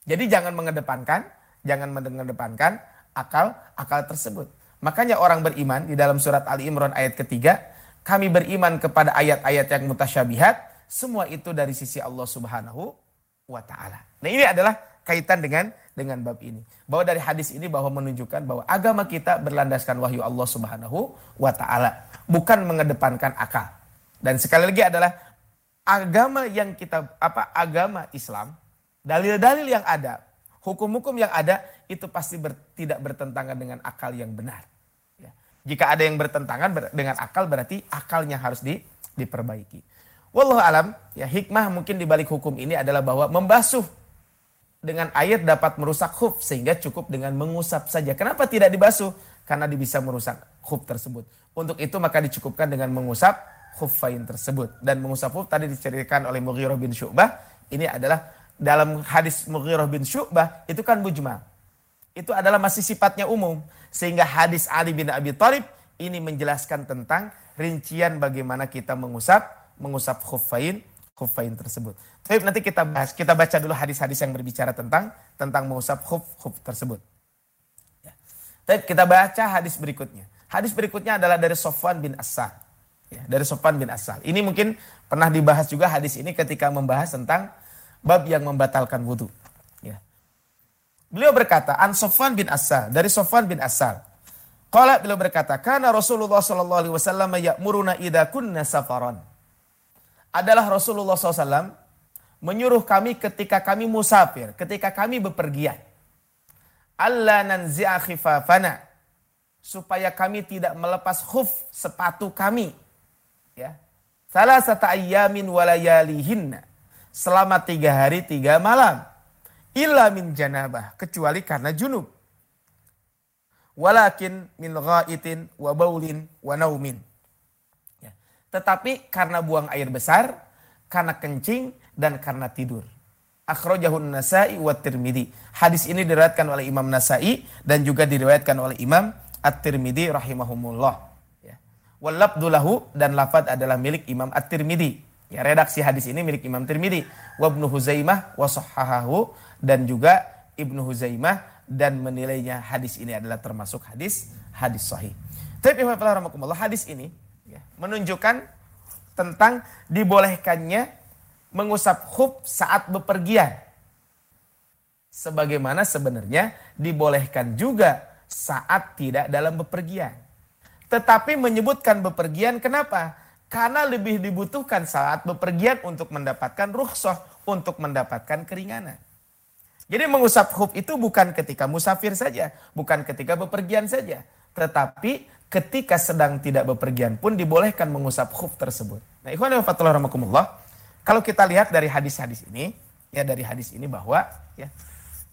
Jadi jangan mengedepankan, jangan mengedepankan akal akal tersebut. Makanya orang beriman di dalam surat Ali Imran ayat ketiga, kami beriman kepada ayat-ayat yang mutasyabihat, semua itu dari sisi Allah Subhanahu wa taala. Nah, ini adalah kaitan dengan dengan bab ini. Bahwa dari hadis ini bahwa menunjukkan bahwa agama kita berlandaskan wahyu Allah Subhanahu wa taala, bukan mengedepankan akal. Dan sekali lagi adalah agama yang kita apa agama Islam, dalil-dalil yang ada, hukum-hukum yang ada itu pasti ber, tidak bertentangan dengan akal yang benar. Ya. Jika ada yang bertentangan ber, dengan akal berarti akalnya harus di, diperbaiki. Wallahu alam, ya hikmah mungkin di balik hukum ini adalah bahwa membasuh dengan air dapat merusak hub sehingga cukup dengan mengusap saja. Kenapa tidak dibasuh? Karena bisa merusak hub tersebut. Untuk itu maka dicukupkan dengan mengusap khuffain tersebut. Dan mengusap hub tadi diceritakan oleh Mughirah bin Syu'bah. Ini adalah dalam hadis Mughirah bin Syu'bah itu kan mujmal. Itu adalah masih sifatnya umum. Sehingga hadis Ali bin Abi Thalib ini menjelaskan tentang rincian bagaimana kita mengusap mengusap khuffain khuffain tersebut. Tapi nanti kita bahas, kita baca dulu hadis-hadis yang berbicara tentang tentang mengusap khuf khuf tersebut. Ya. Tapi kita baca hadis berikutnya. Hadis berikutnya adalah dari Sofwan bin Asal. Ya, dari Sofwan bin Asal. Ini mungkin pernah dibahas juga hadis ini ketika membahas tentang bab yang membatalkan wudhu. Ya. Beliau berkata, An Sofwan bin Asal, dari Sofwan bin Asal. Kalau beliau berkata, karena Rasulullah Shallallahu Alaihi Wasallam kunna safaran. Adalah Rasulullah SAW menyuruh kami ketika kami musafir, ketika kami bepergian. Allah nanzi'a khifafana. Supaya kami tidak melepas khuf sepatu kami. Ya. Salah satu ayamin walayalihinna selama tiga hari tiga malam. Illa min janabah. Kecuali karena junub. Walakin min ghaitin wa baulin wa naumin. Ya. Tetapi karena buang air besar, karena kencing, dan karena tidur. Akhrajahun Nasai wa Tirmidhi. Hadis ini diriwayatkan oleh Imam Nasai dan juga diriwayatkan oleh Imam At-Tirmidhi rahimahumullah. Ya. Walabdulahu dan lafad adalah milik Imam At-Tirmidhi. Ya, redaksi hadis ini milik Imam Tirmidzi, wa Ibnu Huzaimah wa sahahahu dan juga Ibnu Huzaimah dan menilainya hadis ini adalah termasuk hadis hadis sahih. Tapi hadis ini ya, menunjukkan tentang dibolehkannya mengusap khuf saat bepergian. Sebagaimana sebenarnya dibolehkan juga saat tidak dalam bepergian. Tetapi menyebutkan bepergian kenapa? Karena lebih dibutuhkan saat bepergian untuk mendapatkan rukhsah, untuk mendapatkan keringanan. Jadi mengusap hub itu bukan ketika musafir saja, bukan ketika bepergian saja. Tetapi ketika sedang tidak bepergian pun dibolehkan mengusap hub tersebut. Nah ikhwan wa kalau kita lihat dari hadis-hadis ini, ya dari hadis ini bahwa ya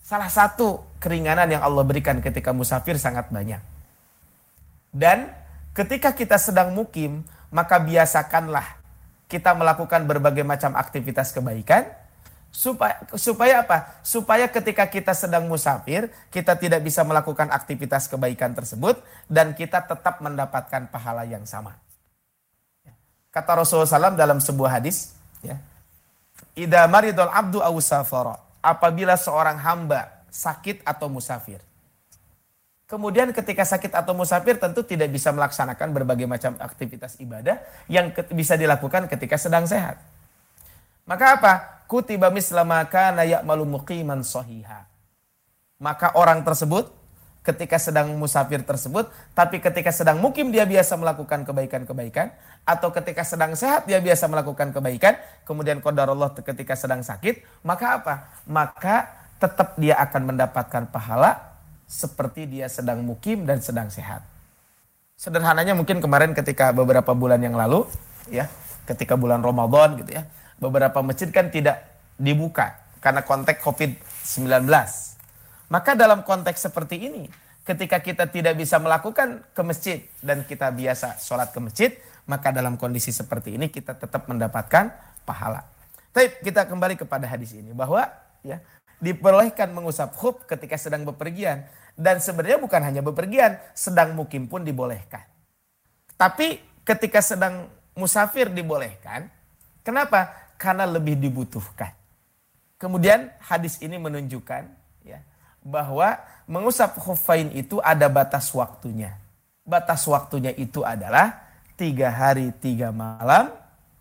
salah satu keringanan yang Allah berikan ketika musafir sangat banyak. Dan ketika kita sedang mukim, maka biasakanlah kita melakukan berbagai macam aktivitas kebaikan supaya supaya apa? Supaya ketika kita sedang musafir, kita tidak bisa melakukan aktivitas kebaikan tersebut dan kita tetap mendapatkan pahala yang sama. Kata Rasulullah SAW dalam sebuah hadis, ya, Ida maridul abdu awsafara. Apabila seorang hamba sakit atau musafir. Kemudian ketika sakit atau musafir tentu tidak bisa melaksanakan berbagai macam aktivitas ibadah yang bisa dilakukan ketika sedang sehat. Maka apa? Kutiba mislamaka nayak malu muqiman sohiha. Maka orang tersebut ketika sedang musafir tersebut, tapi ketika sedang mukim dia biasa melakukan kebaikan-kebaikan, atau ketika sedang sehat dia biasa melakukan kebaikan, kemudian kodar Allah ketika sedang sakit, maka apa? Maka tetap dia akan mendapatkan pahala seperti dia sedang mukim dan sedang sehat. Sederhananya mungkin kemarin ketika beberapa bulan yang lalu, ya, ketika bulan Ramadan gitu ya, beberapa masjid kan tidak dibuka karena konteks COVID-19. Maka dalam konteks seperti ini, ketika kita tidak bisa melakukan ke masjid dan kita biasa sholat ke masjid, maka dalam kondisi seperti ini kita tetap mendapatkan pahala. Tapi kita kembali kepada hadis ini bahwa ya diperbolehkan mengusap khuf ketika sedang bepergian dan sebenarnya bukan hanya bepergian, sedang mukim pun dibolehkan. Tapi ketika sedang musafir dibolehkan, kenapa? Karena lebih dibutuhkan. Kemudian hadis ini menunjukkan bahwa mengusap khufain itu ada batas waktunya. Batas waktunya itu adalah tiga hari tiga malam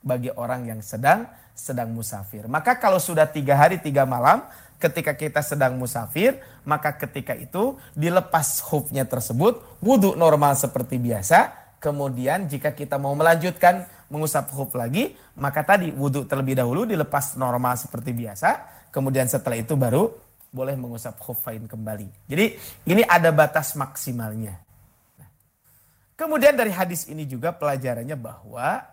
bagi orang yang sedang sedang musafir. Maka kalau sudah tiga hari tiga malam ketika kita sedang musafir, maka ketika itu dilepas khufnya tersebut, wudhu normal seperti biasa. Kemudian jika kita mau melanjutkan mengusap khuf lagi, maka tadi wudhu terlebih dahulu dilepas normal seperti biasa. Kemudian setelah itu baru boleh mengusap khuffain kembali. Jadi ini ada batas maksimalnya. Kemudian dari hadis ini juga pelajarannya bahwa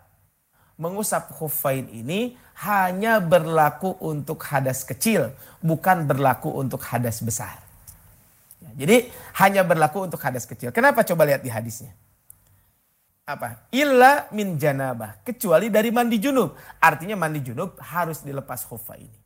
mengusap khuffain ini hanya berlaku untuk hadas kecil, bukan berlaku untuk hadas besar. Ya, jadi hanya berlaku untuk hadas kecil. Kenapa coba lihat di hadisnya? Apa? Illa min janabah. Kecuali dari mandi junub. Artinya mandi junub harus dilepas khuffa ini.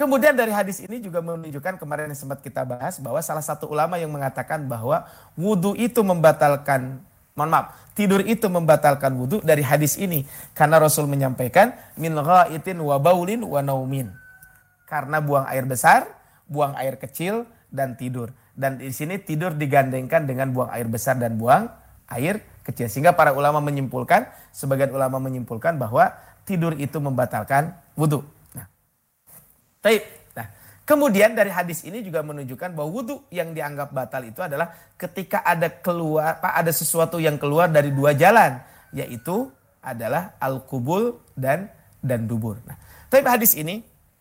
Kemudian dari hadis ini juga menunjukkan kemarin yang sempat kita bahas bahwa salah satu ulama yang mengatakan bahwa wudhu itu membatalkan, mohon maaf, tidur itu membatalkan wudhu dari hadis ini. Karena Rasul menyampaikan min ghaitin wa baulin wa naumin. Karena buang air besar, buang air kecil dan tidur. Dan di sini tidur digandengkan dengan buang air besar dan buang air kecil. Sehingga para ulama menyimpulkan, sebagian ulama menyimpulkan bahwa tidur itu membatalkan wudhu. Taib. Nah, kemudian dari hadis ini juga menunjukkan bahwa wudhu yang dianggap batal itu adalah ketika ada keluar, apa, ada sesuatu yang keluar dari dua jalan, yaitu adalah al-kubul dan dan dubur. Nah, tapi hadis ini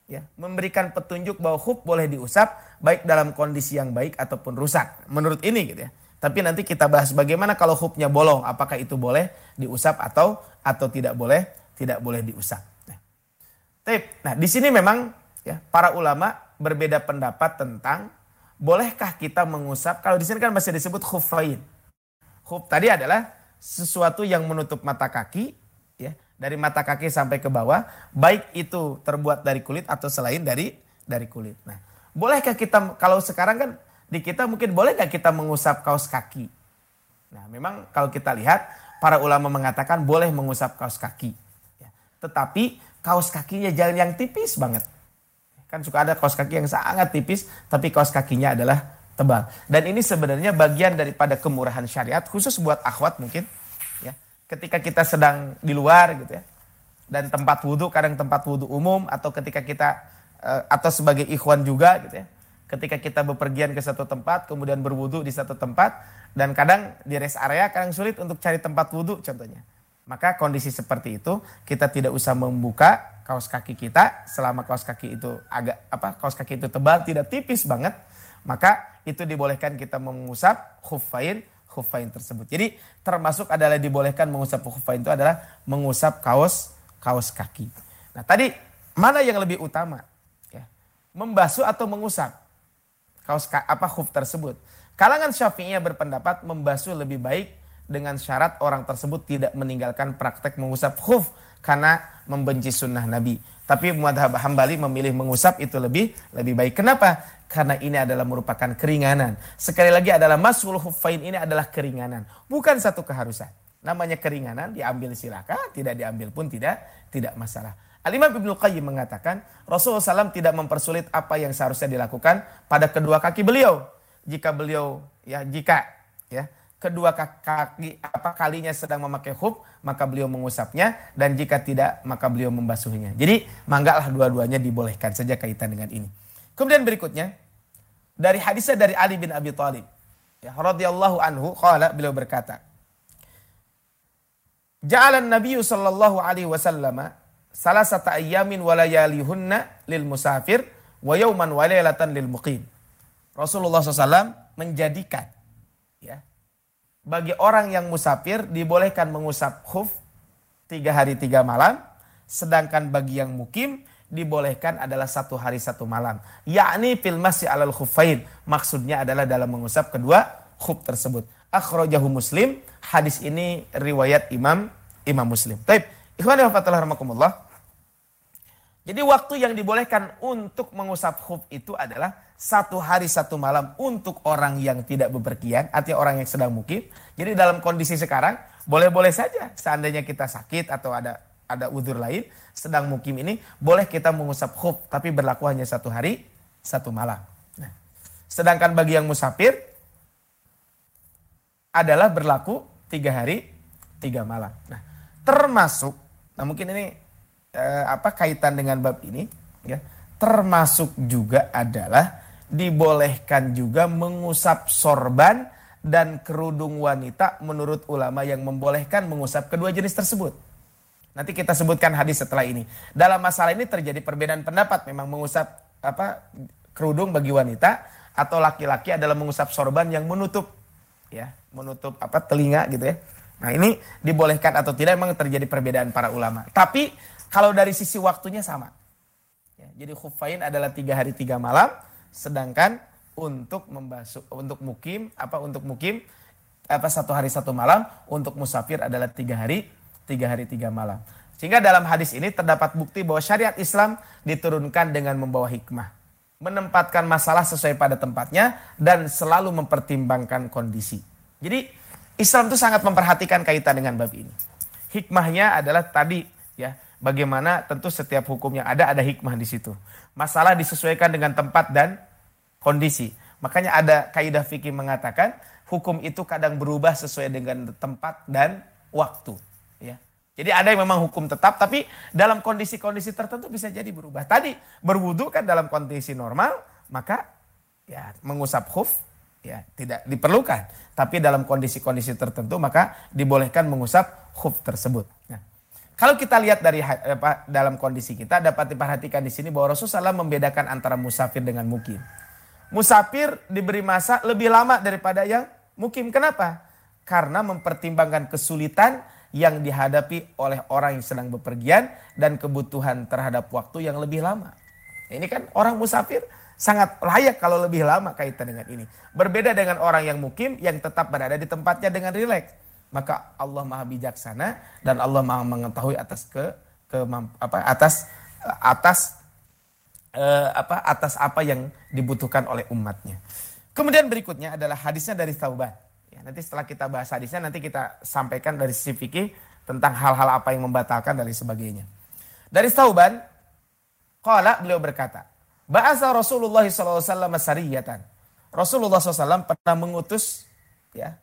ya memberikan petunjuk bahwa hub boleh diusap baik dalam kondisi yang baik ataupun rusak. Menurut ini gitu ya. Tapi nanti kita bahas bagaimana kalau hubnya bolong, apakah itu boleh diusap atau atau tidak boleh tidak boleh diusap. Nah, nah di sini memang ya para ulama berbeda pendapat tentang bolehkah kita mengusap kalau di sini kan masih disebut khufain. Khuf tadi adalah sesuatu yang menutup mata kaki ya dari mata kaki sampai ke bawah baik itu terbuat dari kulit atau selain dari dari kulit. Nah, bolehkah kita kalau sekarang kan di kita mungkin boleh nggak kita mengusap kaos kaki? Nah, memang kalau kita lihat para ulama mengatakan boleh mengusap kaos kaki. Ya. Tetapi kaos kakinya jangan yang tipis banget. Kan suka ada kaos kaki yang sangat tipis, tapi kaos kakinya adalah tebal. Dan ini sebenarnya bagian daripada kemurahan syariat, khusus buat akhwat mungkin. ya Ketika kita sedang di luar gitu ya, dan tempat wudhu, kadang tempat wudhu umum, atau ketika kita, eh, atau sebagai ikhwan juga gitu ya. Ketika kita bepergian ke satu tempat, kemudian berwudhu di satu tempat, dan kadang di rest area kadang sulit untuk cari tempat wudhu contohnya. Maka kondisi seperti itu kita tidak usah membuka kaos kaki kita selama kaos kaki itu agak apa kaos kaki itu tebal tidak tipis banget maka itu dibolehkan kita mengusap khuffain khuffain tersebut. Jadi termasuk adalah dibolehkan mengusap khuffain itu adalah mengusap kaos kaos kaki. Nah, tadi mana yang lebih utama? Ya. Membasuh atau mengusap kaos apa khuf tersebut. Kalangan Syafi'iyah berpendapat membasuh lebih baik dengan syarat orang tersebut tidak meninggalkan praktek mengusap khuf karena membenci sunnah Nabi. Tapi madhab hambali memilih mengusap itu lebih lebih baik. Kenapa? Karena ini adalah merupakan keringanan. Sekali lagi adalah masul hufain ini adalah keringanan. Bukan satu keharusan. Namanya keringanan diambil silakan, tidak diambil pun tidak tidak masalah. Al-Imam Ibnu Qayyim mengatakan Rasulullah SAW tidak mempersulit apa yang seharusnya dilakukan pada kedua kaki beliau. Jika beliau ya jika ya kedua kaki apa kalinya sedang memakai hub, maka beliau mengusapnya dan jika tidak maka beliau membasuhnya. Jadi manggalah dua-duanya dibolehkan saja kaitan dengan ini. Kemudian berikutnya Dari hadisnya dari Ali bin Abi Thalib. Ya, radhiyallahu anhu qala beliau berkata, Ja'alan Nabi sallallahu alaihi wasallam salasata ayyamin wa layalihunna lil musafir wa yauman wa laylatan lil muqim. Rasulullah SAW menjadikan ya bagi orang yang musafir dibolehkan mengusap khuf tiga hari tiga malam, sedangkan bagi yang mukim dibolehkan adalah satu hari satu malam. Yakni fil masih alal khufain. Maksudnya adalah dalam mengusap kedua khuf tersebut. Akhrajahu Muslim. Hadis ini riwayat Imam Imam Muslim. Taib. Ikhwan wa Jadi waktu yang dibolehkan untuk mengusap khuf itu adalah satu hari satu malam untuk orang yang tidak bepergian, artinya orang yang sedang mukim. Jadi dalam kondisi sekarang boleh-boleh saja seandainya kita sakit atau ada ada udur lain sedang mukim ini boleh kita mengusap khuf tapi berlaku hanya satu hari satu malam. Nah, sedangkan bagi yang musafir adalah berlaku tiga hari tiga malam. Nah, termasuk, nah mungkin ini eh, apa kaitan dengan bab ini, ya termasuk juga adalah dibolehkan juga mengusap sorban dan kerudung wanita menurut ulama yang membolehkan mengusap kedua jenis tersebut. Nanti kita sebutkan hadis setelah ini. Dalam masalah ini terjadi perbedaan pendapat memang mengusap apa kerudung bagi wanita atau laki-laki adalah mengusap sorban yang menutup ya, menutup apa telinga gitu ya. Nah ini dibolehkan atau tidak memang terjadi perbedaan para ulama. Tapi kalau dari sisi waktunya sama. Ya, jadi khufain adalah tiga hari tiga malam, sedangkan untuk membasuh untuk mukim apa untuk mukim apa satu hari satu malam, untuk musafir adalah tiga hari tiga hari tiga malam. Sehingga dalam hadis ini terdapat bukti bahwa syariat Islam diturunkan dengan membawa hikmah. Menempatkan masalah sesuai pada tempatnya dan selalu mempertimbangkan kondisi. Jadi Islam itu sangat memperhatikan kaitan dengan bab ini. Hikmahnya adalah tadi ya, bagaimana tentu setiap hukum yang ada ada hikmah di situ. Masalah disesuaikan dengan tempat dan kondisi. Makanya ada kaidah fikih mengatakan hukum itu kadang berubah sesuai dengan tempat dan waktu. Ya. Jadi ada yang memang hukum tetap, tapi dalam kondisi-kondisi tertentu bisa jadi berubah. Tadi berwudu kan dalam kondisi normal, maka ya mengusap khuf ya tidak diperlukan. Tapi dalam kondisi-kondisi tertentu maka dibolehkan mengusap khuf tersebut. Nah, kalau kita lihat dari dalam kondisi kita dapat diperhatikan di sini bahwa Rasulullah SAW membedakan antara musafir dengan mukim. Musafir diberi masa lebih lama daripada yang mukim. Kenapa? Karena mempertimbangkan kesulitan yang dihadapi oleh orang yang sedang bepergian dan kebutuhan terhadap waktu yang lebih lama. Ini kan orang musafir sangat layak kalau lebih lama kaitan dengan ini. Berbeda dengan orang yang mukim yang tetap berada di tempatnya dengan rileks. Maka Allah Maha bijaksana dan Allah Maha mengetahui atas ke, ke apa atas atas eh, apa atas apa yang dibutuhkan oleh umatnya. Kemudian berikutnya adalah hadisnya dari Tauban. Ya, nanti setelah kita bahas hadisnya nanti kita sampaikan dari sisi tentang hal-hal apa yang membatalkan dan sebagainya. Dari Tauban, qala beliau berkata, Bahasa Rasulullah SAW sariyatan. Rasulullah SAW pernah mengutus ya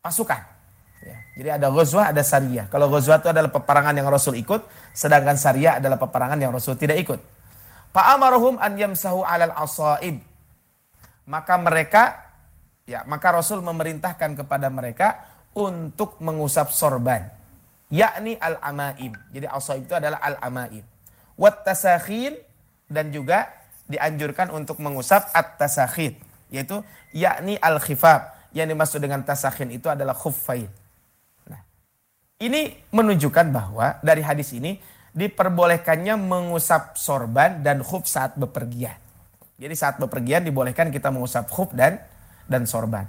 pasukan. Ya, jadi ada ghazwah, ada sariyah. Kalau ghazwah itu adalah peperangan yang Rasul ikut, sedangkan sariyah adalah peperangan yang Rasul tidak ikut. Fa'amaruhum an yamsahu alal asaib. Maka mereka, ya maka Rasul memerintahkan kepada mereka untuk mengusap sorban. Yakni al-amaim. Jadi asaib itu adalah al-amaim. Wat tasakhin dan juga dianjurkan untuk mengusap at-tasakhid yaitu yakni al-khifaf yang dimaksud dengan tasakhin itu adalah khuffain. Nah, ini menunjukkan bahwa dari hadis ini diperbolehkannya mengusap sorban dan khuf saat bepergian. Jadi saat bepergian dibolehkan kita mengusap khuf dan dan sorban.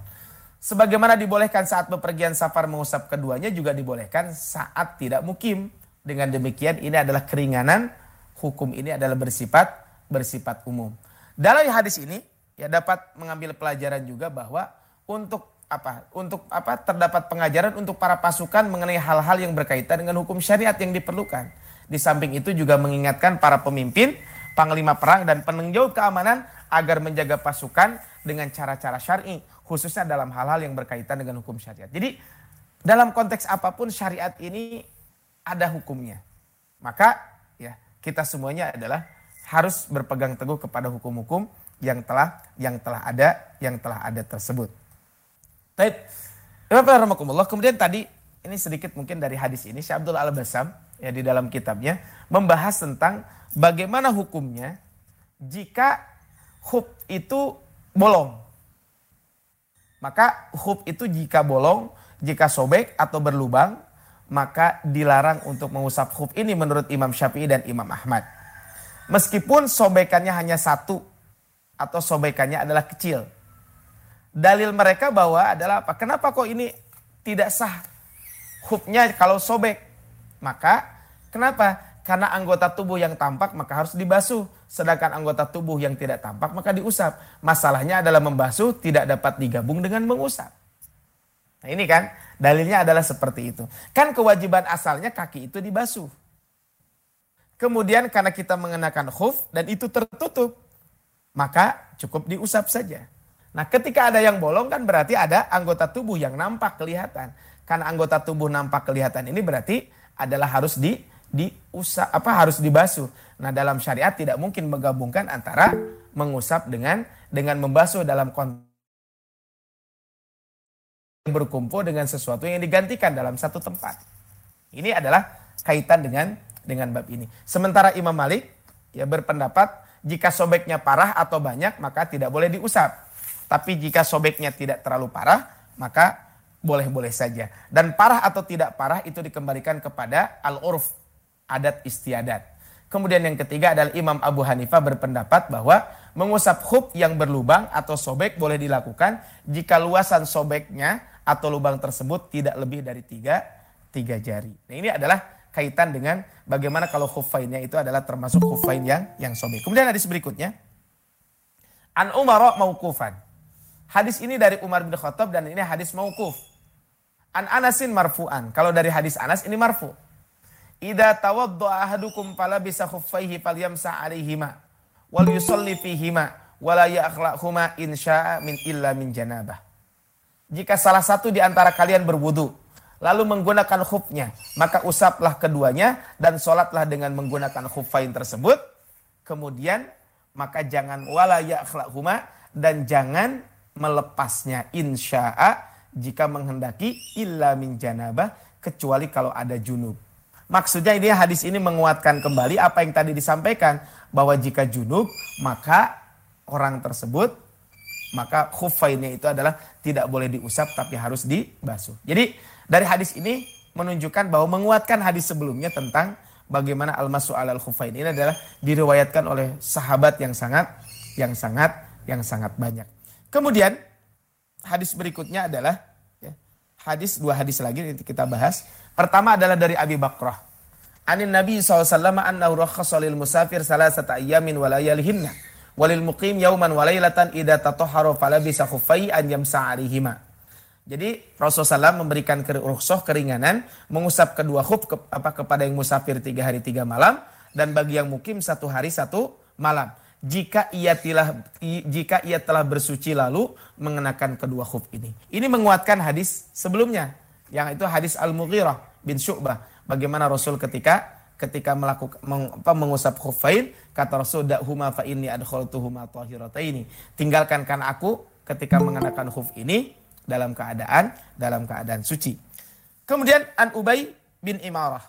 Sebagaimana dibolehkan saat bepergian safar mengusap keduanya juga dibolehkan saat tidak mukim. Dengan demikian ini adalah keringanan hukum ini adalah bersifat bersifat umum. Dalam hadis ini ya dapat mengambil pelajaran juga bahwa untuk apa? Untuk apa? Terdapat pengajaran untuk para pasukan mengenai hal-hal yang berkaitan dengan hukum syariat yang diperlukan. Di samping itu juga mengingatkan para pemimpin, panglima perang dan penengjau keamanan agar menjaga pasukan dengan cara-cara syar'i, khususnya dalam hal-hal yang berkaitan dengan hukum syariat. Jadi dalam konteks apa pun syariat ini ada hukumnya. Maka kita semuanya adalah harus berpegang teguh kepada hukum-hukum yang telah yang telah ada yang telah ada tersebut. Baik. Kemudian tadi ini sedikit mungkin dari hadis ini Syekh Abdul Al-Basam ya di dalam kitabnya membahas tentang bagaimana hukumnya jika hub itu bolong. Maka hub itu jika bolong, jika sobek atau berlubang, maka dilarang untuk mengusap hub ini menurut Imam Syafi'i dan Imam Ahmad. Meskipun sobekannya hanya satu atau sobekannya adalah kecil. Dalil mereka bahwa adalah apa? Kenapa kok ini tidak sah hubnya kalau sobek? Maka kenapa? Karena anggota tubuh yang tampak maka harus dibasuh. Sedangkan anggota tubuh yang tidak tampak maka diusap. Masalahnya adalah membasuh tidak dapat digabung dengan mengusap. Nah ini kan dalilnya adalah seperti itu. Kan kewajiban asalnya kaki itu dibasuh. Kemudian karena kita mengenakan khuf dan itu tertutup, maka cukup diusap saja. Nah ketika ada yang bolong kan berarti ada anggota tubuh yang nampak kelihatan. Karena anggota tubuh nampak kelihatan ini berarti adalah harus di diusap apa harus dibasuh. Nah dalam syariat tidak mungkin menggabungkan antara mengusap dengan dengan membasuh dalam konteks berkumpul dengan sesuatu yang digantikan dalam satu tempat. Ini adalah kaitan dengan dengan bab ini. Sementara Imam Malik ya berpendapat jika sobeknya parah atau banyak maka tidak boleh diusap. Tapi jika sobeknya tidak terlalu parah maka boleh-boleh saja. Dan parah atau tidak parah itu dikembalikan kepada al-urf, adat istiadat. Kemudian yang ketiga adalah Imam Abu Hanifah berpendapat bahwa mengusap hub yang berlubang atau sobek boleh dilakukan jika luasan sobeknya atau lubang tersebut tidak lebih dari tiga, tiga jari. Nah ini adalah kaitan dengan bagaimana kalau khufainnya itu adalah termasuk khufain yang yang sobek. Kemudian hadis berikutnya. An Umar maukufan. Hadis ini dari Umar bin Khattab dan ini hadis maukuf. An Anasin marfu'an. Kalau dari hadis Anas ini marfu. Ida tawaddu'a ahadukum fala bisa khuffaihi falyamsa alaihima wal yusalli fihima wala ya'khla'huma insya'a min illa min janabah. Jika salah satu di antara kalian berwudu lalu menggunakan khufnya, maka usaplah keduanya dan sholatlah dengan menggunakan khufain tersebut. Kemudian maka jangan wala ya'khla'huma dan jangan melepasnya insya'a jika menghendaki illa min janabah kecuali kalau ada junub. Maksudnya ini hadis ini menguatkan kembali apa yang tadi disampaikan bahwa jika junub maka orang tersebut maka khufainnya itu adalah tidak boleh diusap tapi harus dibasuh. Jadi dari hadis ini menunjukkan bahwa menguatkan hadis sebelumnya tentang bagaimana al-masu al khufain ini adalah diriwayatkan oleh sahabat yang sangat yang sangat yang sangat banyak. Kemudian hadis berikutnya adalah ya, hadis dua hadis lagi nanti kita bahas. Pertama adalah dari Abi Bakrah. Anin Nabi SAW annahu rakhasa lil musafir salasata ayyamin wa layalihinna walil muqim yauman wa laylatan idza tatahhara falabisa khuffai an yamsa. Jadi Rasulullah SAW memberikan rukhsah keringanan mengusap kedua khuf ke, apa kepada yang musafir tiga hari tiga malam dan bagi yang mukim satu hari satu malam. Jika ia telah jika ia telah bersuci lalu mengenakan kedua khuf ini. Ini menguatkan hadis sebelumnya yang itu hadis Al-Mughirah bin Syu'bah. Bagaimana Rasul ketika ketika melakukan meng, apa, mengusap khufain kata Rasul da'huma fa inni adkhaltuhuma tahirataini. Tinggalkan kan aku ketika mengenakan khuf ini dalam keadaan dalam keadaan suci. Kemudian an Ubay bin Imarah.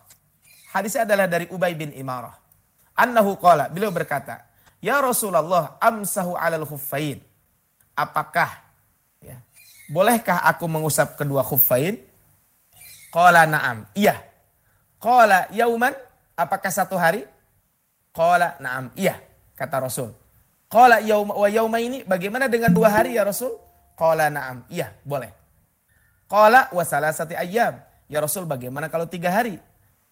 Hadisnya adalah dari Ubay bin Imarah. Annahu qala, beliau berkata, "Ya Rasulullah, amsahu 'alal khuffain." Apakah ya, bolehkah aku mengusap kedua khuffain? Qala na'am. Iya. Qala yauman, apakah satu hari? Qala na'am. Iya, kata Rasul. Qala yauma wa yauma ini bagaimana dengan dua hari ya Rasul? Qala na'am. Iya, boleh. Qala wa salasati ayyam. Ya Rasul, bagaimana kalau tiga hari?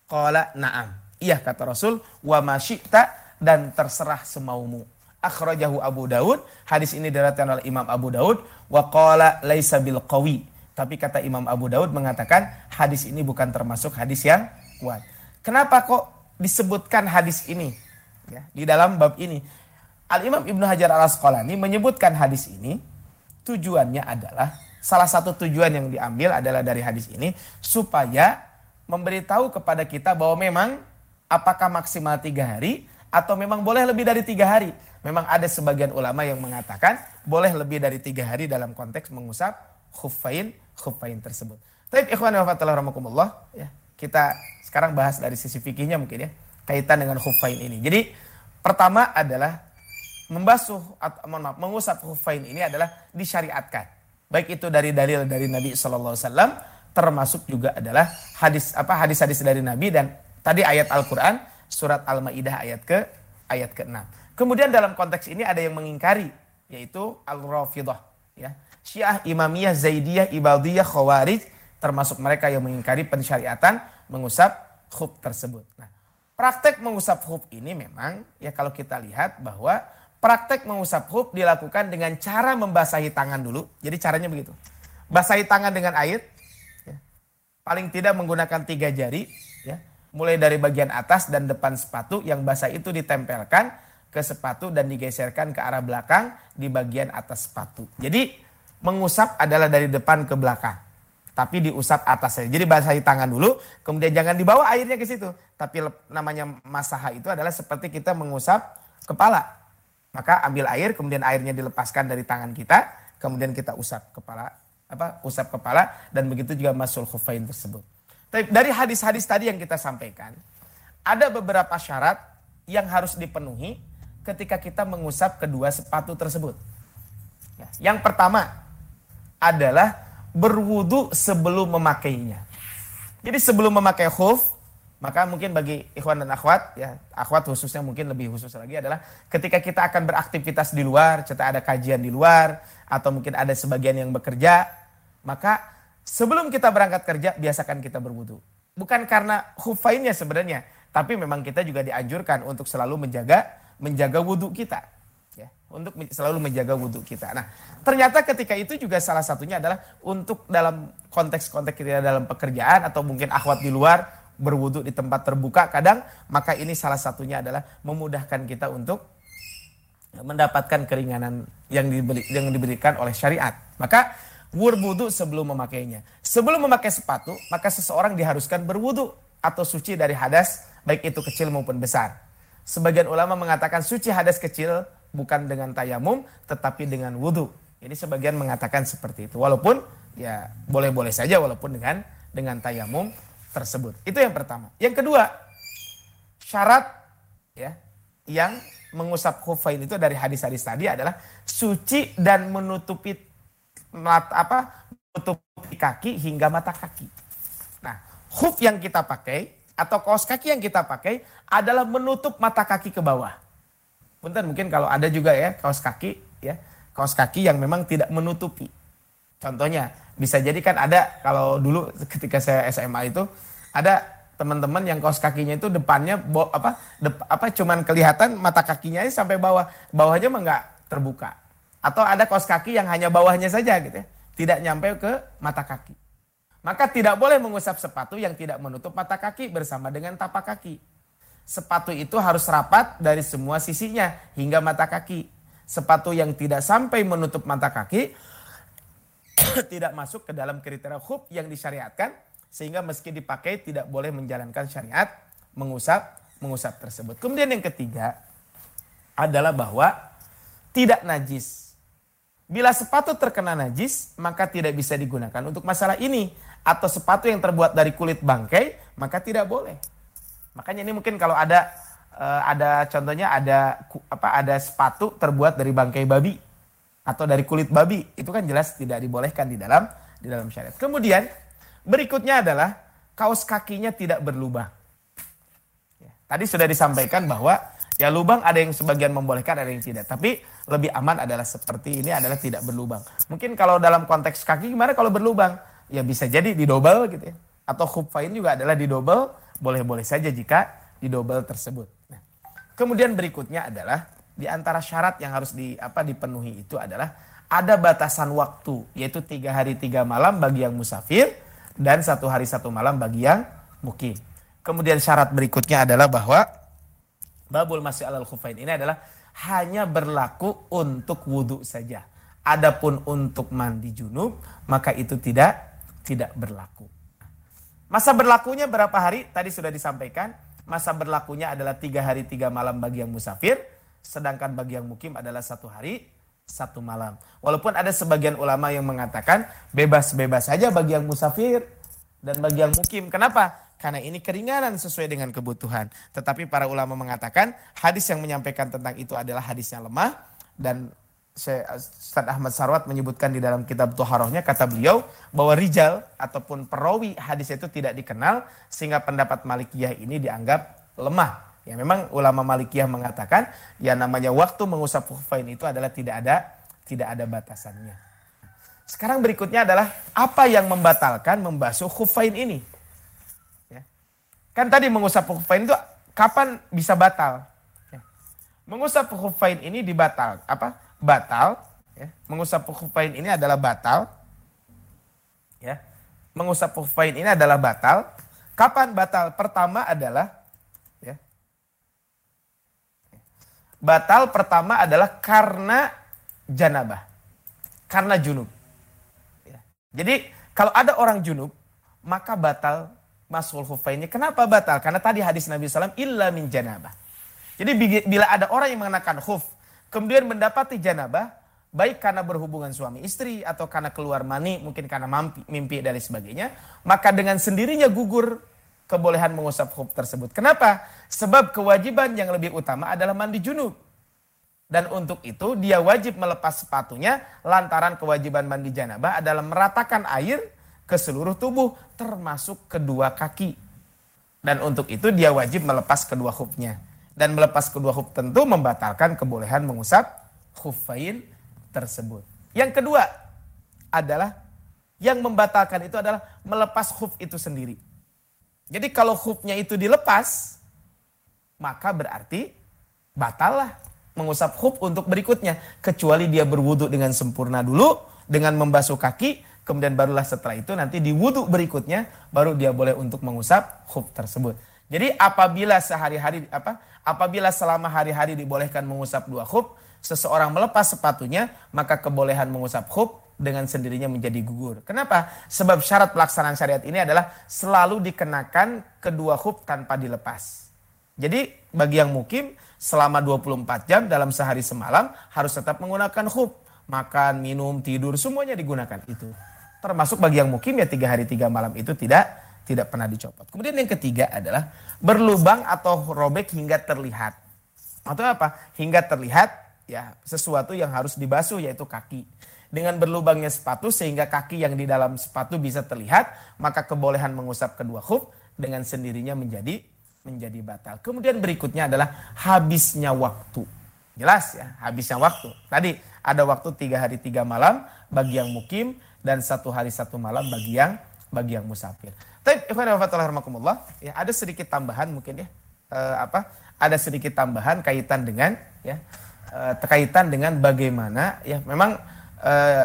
Qala na'am. Iya, kata Rasul. Wa masyikta dan terserah semaumu. Akhrajahu Abu Daud. Hadis ini diriwayatkan oleh Imam Abu Daud. Wa qala laisa bil qawi. Tapi kata Imam Abu Daud mengatakan hadis ini bukan termasuk hadis yang kuat. Kenapa kok disebutkan hadis ini ya, di dalam bab ini? Al Imam Ibnu Hajar Al Asqalani menyebutkan hadis ini Tujuannya adalah salah satu tujuan yang diambil adalah dari hadis ini supaya memberitahu kepada kita bahwa memang apakah maksimal tiga hari atau memang boleh lebih dari tiga hari. Memang ada sebagian ulama yang mengatakan boleh lebih dari tiga hari dalam konteks mengusap khuffain khuffain tersebut. Tapi ikhwan wa ya. Kita sekarang bahas dari sisi fikihnya mungkin ya kaitan dengan khuffain ini. Jadi pertama adalah membasuh atau maaf, mengusap khuffain ini adalah disyariatkan. Baik itu dari dalil dari Nabi Wasallam termasuk juga adalah hadis apa hadis-hadis dari Nabi dan tadi ayat Al-Qur'an surat Al-Maidah ayat ke ayat ke-6. Kemudian dalam konteks ini ada yang mengingkari yaitu Al-Rafidah ya. Syiah, Imamiyah, Zaidiyah, Ibadiyah, Khawarij termasuk mereka yang mengingkari pensyariatan mengusap khuf tersebut. Nah, praktek mengusap khuf ini memang ya kalau kita lihat bahwa praktek mengusap khuf dilakukan dengan cara membasahi tangan dulu. Jadi caranya begitu. Basahi tangan dengan air ya. Paling tidak menggunakan tiga jari ya. Mulai dari bagian atas dan depan sepatu yang basah itu ditempelkan ke sepatu dan digeserkan ke arah belakang di bagian atas sepatu. Jadi mengusap adalah dari depan ke belakang. Tapi diusap atasnya. Jadi basahi tangan dulu, kemudian jangan dibawa airnya ke situ. Tapi namanya masaha itu adalah seperti kita mengusap kepala. Maka ambil air, kemudian airnya dilepaskan dari tangan kita, kemudian kita usap kepala, apa usap kepala dan begitu juga masul khufain tersebut. Dari hadis-hadis tadi yang kita sampaikan, ada beberapa syarat yang harus dipenuhi ketika kita mengusap kedua sepatu tersebut. Ya, yang pertama adalah berwudu sebelum memakainya. Jadi sebelum memakai khuf, maka mungkin bagi ikhwan dan akhwat, ya akhwat khususnya mungkin lebih khusus lagi adalah ketika kita akan beraktivitas di luar, cerita ada kajian di luar, atau mungkin ada sebagian yang bekerja, maka sebelum kita berangkat kerja, biasakan kita berwudu. Bukan karena khufainnya sebenarnya, tapi memang kita juga dianjurkan untuk selalu menjaga menjaga wudhu kita. Ya, untuk selalu menjaga wudhu kita. Nah, ternyata ketika itu juga salah satunya adalah untuk dalam konteks-konteks kita dalam pekerjaan atau mungkin akhwat di luar berwudhu di tempat terbuka kadang maka ini salah satunya adalah memudahkan kita untuk mendapatkan keringanan yang diberi, yang diberikan oleh syariat. Maka berwudu sebelum memakainya. Sebelum memakai sepatu, maka seseorang diharuskan berwudu atau suci dari hadas baik itu kecil maupun besar. Sebagian ulama mengatakan suci hadas kecil bukan dengan tayamum tetapi dengan wudhu. Jadi sebagian mengatakan seperti itu. Walaupun ya boleh-boleh saja walaupun dengan dengan tayamum tersebut. Itu yang pertama. Yang kedua, syarat ya yang mengusap khufain itu dari hadis-hadis tadi adalah suci dan menutupi apa menutupi kaki hingga mata kaki. Nah, khuf yang kita pakai atau kaos kaki yang kita pakai adalah menutup mata kaki ke bawah. Bentar mungkin kalau ada juga ya kaos kaki ya, kaos kaki yang memang tidak menutupi. Contohnya bisa jadi kan ada kalau dulu ketika saya SMA itu ada teman-teman yang kaos kakinya itu depannya bo, apa dep, apa cuman kelihatan mata kakinya sampai bawah, bawahnya mah nggak terbuka. Atau ada kaos kaki yang hanya bawahnya saja gitu ya, tidak nyampe ke mata kaki. Maka tidak boleh mengusap sepatu yang tidak menutup mata kaki bersama dengan tapak kaki. Sepatu itu harus rapat dari semua sisinya hingga mata kaki. Sepatu yang tidak sampai menutup mata kaki *coughs* tidak masuk ke dalam kriteria khuf yang disyariatkan sehingga meski dipakai tidak boleh menjalankan syariat mengusap mengusap tersebut. Kemudian yang ketiga adalah bahwa tidak najis. Bila sepatu terkena najis, maka tidak bisa digunakan untuk masalah ini atau sepatu yang terbuat dari kulit bangkai, maka tidak boleh. Makanya ini mungkin kalau ada uh, ada contohnya ada apa ada sepatu terbuat dari bangkai babi atau dari kulit babi, itu kan jelas tidak dibolehkan di dalam di dalam syariat. Kemudian berikutnya adalah kaos kakinya tidak berlubang. Ya, tadi sudah disampaikan bahwa ya lubang ada yang sebagian membolehkan, ada yang tidak. Tapi lebih aman adalah seperti ini adalah tidak berlubang. Mungkin kalau dalam konteks kaki gimana kalau berlubang? ya bisa jadi didobel gitu ya. Atau khuffain juga adalah didobel, boleh-boleh saja jika didobel tersebut. Nah, kemudian berikutnya adalah di antara syarat yang harus di apa dipenuhi itu adalah ada batasan waktu yaitu tiga hari tiga malam bagi yang musafir dan satu hari satu malam bagi yang mukim. Kemudian syarat berikutnya adalah bahwa babul masih alal khufain ini adalah hanya berlaku untuk wudhu saja. Adapun untuk mandi junub maka itu tidak tidak berlaku. Masa berlakunya berapa hari? Tadi sudah disampaikan. masa berlakunya adalah tiga hari tiga malam bagi yang musafir, sedangkan bagi yang mukim adalah satu hari satu malam. Walaupun ada sebagian ulama yang mengatakan bebas-bebas saja bagi yang musafir dan bagi yang mukim. Kenapa? Karena ini keringanan sesuai dengan kebutuhan. Tetapi para ulama mengatakan hadis yang menyampaikan tentang itu adalah hadis yang lemah. Dan Ustaz Ahmad Sarwat menyebutkan di dalam kitab Tuharohnya kata beliau bahwa rijal ataupun perawi hadis itu tidak dikenal sehingga pendapat Malikiyah ini dianggap lemah. Ya memang ulama Malikiyah mengatakan ya namanya waktu mengusap khufain itu adalah tidak ada tidak ada batasannya. Sekarang berikutnya adalah apa yang membatalkan membasuh khufain ini? Kan tadi mengusap khufain itu kapan bisa batal? Ya. Mengusap khufain ini dibatal apa? Batal. Ya. Mengusap khufain ini adalah batal. Ya. Mengusap khufain ini adalah batal. Kapan batal? Pertama adalah ya. Batal pertama adalah karena janabah. Karena junub. Ya. Jadi kalau ada orang junub, maka batal masul hufainnya. Kenapa batal? Karena tadi hadis Nabi SAW, illa min janabah. Jadi bila ada orang yang mengenakan khuf, kemudian mendapati janabah, baik karena berhubungan suami istri atau karena keluar mani, mungkin karena mimpi, mimpi dan lain sebagainya, maka dengan sendirinya gugur kebolehan mengusap khuf tersebut. Kenapa? Sebab kewajiban yang lebih utama adalah mandi junub. Dan untuk itu dia wajib melepas sepatunya lantaran kewajiban mandi janabah adalah meratakan air ke seluruh tubuh termasuk kedua kaki. Dan untuk itu dia wajib melepas kedua hubnya. Dan melepas kedua hub tentu membatalkan kebolehan mengusap hufain tersebut. Yang kedua adalah yang membatalkan itu adalah melepas hub itu sendiri. Jadi kalau hubnya itu dilepas, maka berarti batallah mengusap hub untuk berikutnya. Kecuali dia berwudhu dengan sempurna dulu, dengan membasuh kaki, kemudian barulah setelah itu nanti di wudhu berikutnya baru dia boleh untuk mengusap khuf tersebut. Jadi apabila sehari-hari apa? Apabila selama hari-hari dibolehkan mengusap dua khuf, seseorang melepas sepatunya, maka kebolehan mengusap khuf dengan sendirinya menjadi gugur. Kenapa? Sebab syarat pelaksanaan syariat ini adalah selalu dikenakan kedua khuf tanpa dilepas. Jadi bagi yang mukim selama 24 jam dalam sehari semalam harus tetap menggunakan khuf. Makan, minum, tidur semuanya digunakan itu. Termasuk bagi yang mukim ya tiga hari tiga malam itu tidak tidak pernah dicopot. Kemudian yang ketiga adalah berlubang atau robek hingga terlihat. Atau apa? Hingga terlihat ya sesuatu yang harus dibasuh yaitu kaki. Dengan berlubangnya sepatu sehingga kaki yang di dalam sepatu bisa terlihat, maka kebolehan mengusap kedua khuf dengan sendirinya menjadi menjadi batal. Kemudian berikutnya adalah habisnya waktu. Jelas ya, habisnya waktu. Tadi ada waktu tiga hari tiga malam bagi yang mukim dan satu hari satu malam bagi yang bagi yang musafir. Tapi ya ada sedikit tambahan mungkin ya eh, apa ada sedikit tambahan kaitan dengan ya eh, terkaitan dengan bagaimana ya memang eh,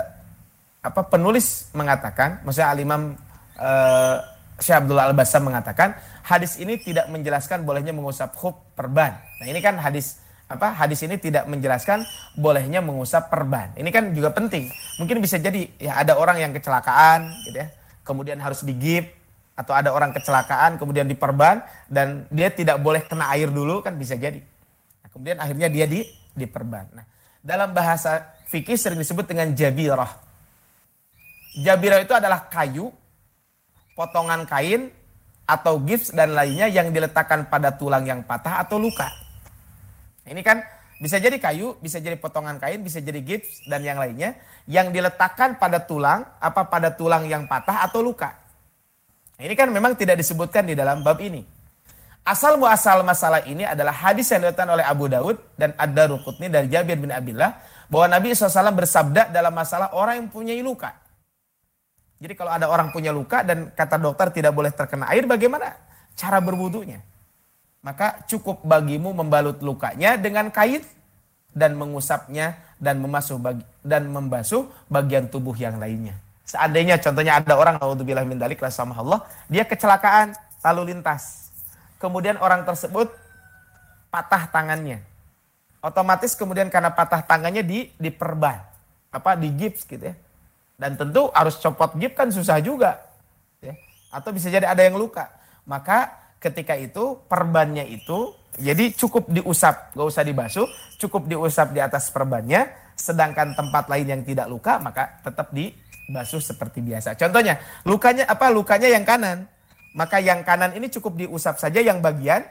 apa penulis mengatakan maksudnya Al-Imam eh, Syekh Abdullah Al-Basam mengatakan hadis ini tidak menjelaskan bolehnya mengusap khuf perban. Nah, ini kan hadis apa hadis ini tidak menjelaskan bolehnya mengusap perban. Ini kan juga penting. Mungkin bisa jadi ya ada orang yang kecelakaan gitu ya. Kemudian harus digip atau ada orang kecelakaan kemudian diperban dan dia tidak boleh kena air dulu kan bisa jadi. Nah, kemudian akhirnya dia di diperban. Nah, dalam bahasa fikih sering disebut dengan jabirah. Jabirah itu adalah kayu, potongan kain atau gips dan lainnya yang diletakkan pada tulang yang patah atau luka. Ini kan bisa jadi kayu, bisa jadi potongan kain, bisa jadi gips dan yang lainnya yang diletakkan pada tulang, apa pada tulang yang patah atau luka. Ini kan memang tidak disebutkan di dalam bab ini. Asal muasal masalah ini adalah hadis yang diriwayatkan oleh Abu Daud dan Ad-Darqutni dari Jabir bin Abdullah bahwa Nabi SAW bersabda dalam masalah orang yang punya luka. Jadi kalau ada orang punya luka dan kata dokter tidak boleh terkena air, bagaimana cara berwudunya? Maka cukup bagimu membalut lukanya dengan kain dan mengusapnya dan memasuh bagi, dan membasuh bagian tubuh yang lainnya. Seandainya contohnya ada orang naudzubillah min dalik Allah, dia kecelakaan lalu lintas. Kemudian orang tersebut patah tangannya. Otomatis kemudian karena patah tangannya di diperban, apa di gips gitu ya. Dan tentu harus copot gips kan susah juga. Ya. Atau bisa jadi ada yang luka. Maka ketika itu perbannya itu jadi cukup diusap, gak usah dibasuh, cukup diusap di atas perbannya, sedangkan tempat lain yang tidak luka maka tetap dibasuh seperti biasa. Contohnya, lukanya apa? Lukanya yang kanan. Maka yang kanan ini cukup diusap saja yang bagian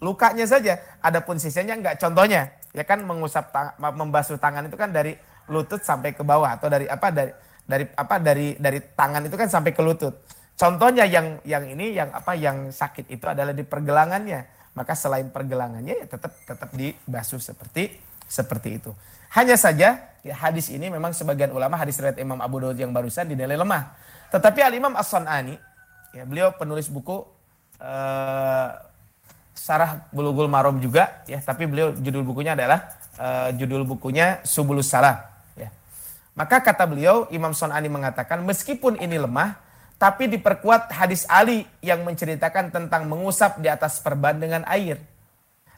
lukanya saja. Adapun sisanya enggak. Contohnya, ya kan mengusap membasuh tangan itu kan dari lutut sampai ke bawah atau dari apa dari dari apa dari dari tangan itu kan sampai ke lutut. Contohnya yang yang ini yang apa yang sakit itu adalah di pergelangannya. Maka selain pergelangannya ya tetap tetap dibasuh seperti seperti itu. Hanya saja ya, hadis ini memang sebagian ulama hadis riwayat Imam Abu Dawud yang barusan dinilai lemah. Tetapi Al Imam As-Sunani ya beliau penulis buku uh, Sarah Bulughul Marom juga ya, tapi beliau judul bukunya adalah uh, judul bukunya Subulus Salah ya. Maka kata beliau Imam Sunani mengatakan meskipun ini lemah tapi diperkuat hadis Ali yang menceritakan tentang mengusap di atas perban dengan air.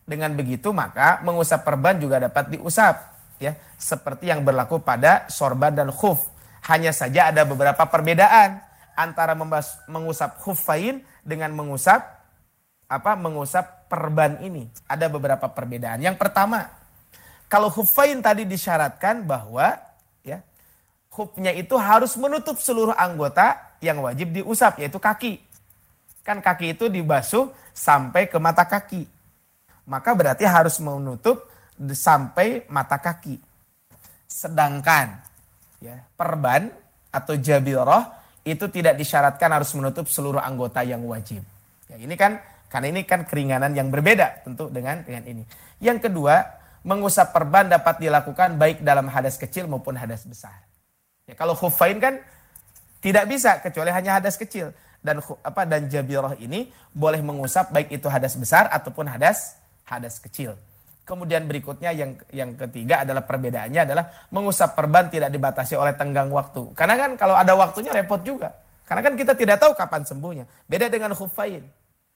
Dengan begitu maka mengusap perban juga dapat diusap ya seperti yang berlaku pada sorban dan khuf. Hanya saja ada beberapa perbedaan antara membas, mengusap khufain dengan mengusap apa mengusap perban ini. Ada beberapa perbedaan. Yang pertama, kalau khufain tadi disyaratkan bahwa ya khufnya itu harus menutup seluruh anggota yang wajib diusap yaitu kaki. Kan kaki itu dibasuh sampai ke mata kaki. Maka berarti harus menutup sampai mata kaki. Sedangkan ya, perban atau jabiroh itu tidak disyaratkan harus menutup seluruh anggota yang wajib. Ya, ini kan karena ini kan keringanan yang berbeda tentu dengan dengan ini. Yang kedua, mengusap perban dapat dilakukan baik dalam hadas kecil maupun hadas besar. Ya, kalau khufain kan tidak bisa kecuali hanya hadas kecil dan apa dan jabirah ini boleh mengusap baik itu hadas besar ataupun hadas hadas kecil. Kemudian berikutnya yang yang ketiga adalah perbedaannya adalah mengusap perban tidak dibatasi oleh tenggang waktu. Karena kan kalau ada waktunya repot juga. Karena kan kita tidak tahu kapan sembuhnya. Beda dengan khufain.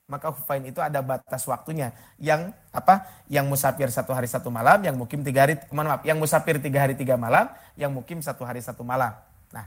Maka khufain itu ada batas waktunya. Yang apa? Yang musafir satu hari satu malam, yang mukim tiga hari, maaf, yang musafir tiga hari tiga malam, yang mukim satu hari satu malam. Nah,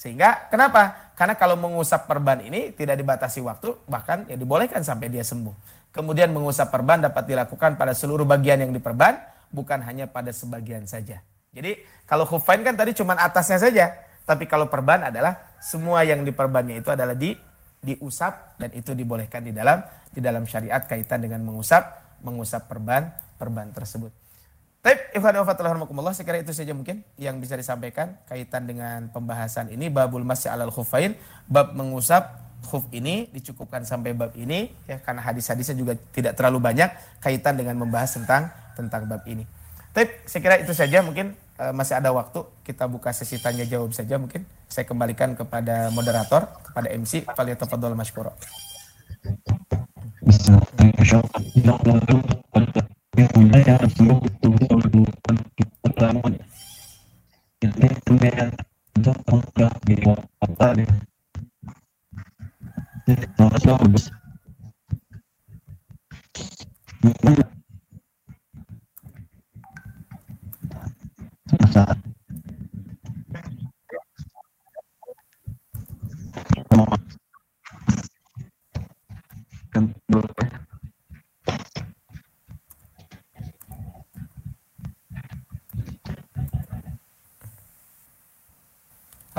sehingga kenapa? Karena kalau mengusap perban ini tidak dibatasi waktu, bahkan ya dibolehkan sampai dia sembuh. Kemudian mengusap perban dapat dilakukan pada seluruh bagian yang diperban, bukan hanya pada sebagian saja. Jadi kalau khufain kan tadi cuma atasnya saja, tapi kalau perban adalah semua yang diperbannya itu adalah di diusap dan itu dibolehkan di dalam di dalam syariat kaitan dengan mengusap mengusap perban perban tersebut. Rahmatullah, saya kira itu saja mungkin yang bisa disampaikan kaitan dengan pembahasan ini babul masih alal khufain, bab mengusap khuf ini dicukupkan sampai bab ini ya karena hadis-hadisnya juga tidak terlalu banyak kaitan dengan membahas tentang tentang bab ini. Baik, saya kira itu saja mungkin uh, masih ada waktu kita buka sesi tanya jawab saja mungkin. Saya kembalikan kepada moderator, kepada MC, Faliyatafadhol Mashkuro. Wilayah seluruh kehidupan kita bangun. Ini punya untuk enggak di apa nih? Terus bagus. Masa kan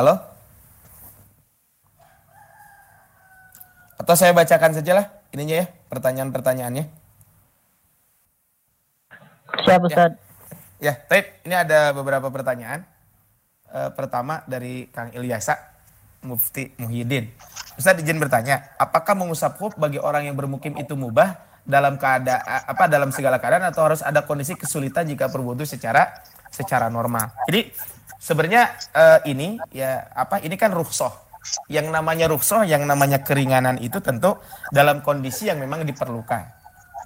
Halo? Atau saya bacakan saja lah ininya ya, pertanyaan-pertanyaannya. Siap Ustaz. Ya, ya Ini ada beberapa pertanyaan. E, pertama dari Kang Ilyasa, Mufti Muhyiddin. Ustaz izin bertanya, apakah mengusap hub bagi orang yang bermukim itu mubah dalam keadaan apa dalam segala keadaan atau harus ada kondisi kesulitan jika berwudu secara secara normal. Jadi sebenarnya uh, ini ya apa ini kan rukhsah. Yang namanya rukhsah, yang namanya keringanan itu tentu dalam kondisi yang memang diperlukan.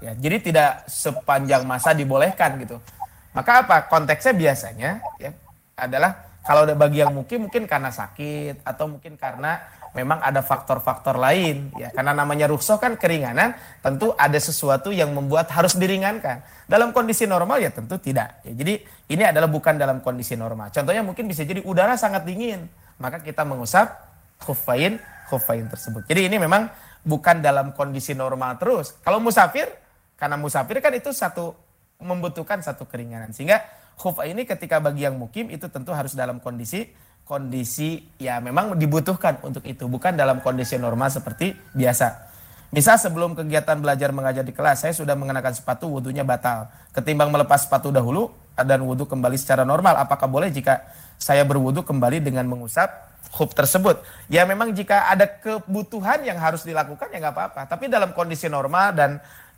Ya, jadi tidak sepanjang masa dibolehkan gitu. Maka apa? Konteksnya biasanya ya adalah kalau ada bagi yang mungkin mungkin karena sakit atau mungkin karena memang ada faktor-faktor lain ya. Karena namanya rukhsah kan keringanan tentu ada sesuatu yang membuat harus diringankan. Dalam kondisi normal ya tentu tidak. Ya, jadi ini adalah bukan dalam kondisi normal. Contohnya mungkin bisa jadi udara sangat dingin maka kita mengusap khufain khufain tersebut. Jadi ini memang bukan dalam kondisi normal terus. Kalau musafir, karena musafir kan itu satu membutuhkan satu keringanan. Sehingga khuf ini ketika bagi yang mukim itu tentu harus dalam kondisi kondisi ya memang dibutuhkan untuk itu, bukan dalam kondisi normal seperti biasa. Misal sebelum kegiatan belajar mengajar di kelas, saya sudah mengenakan sepatu, wudhunya batal. Ketimbang melepas sepatu dahulu dan wudhu kembali secara normal, apakah boleh jika saya berwudhu kembali dengan mengusap khuf tersebut? Ya memang jika ada kebutuhan yang harus dilakukan ya nggak apa-apa. Tapi dalam kondisi normal dan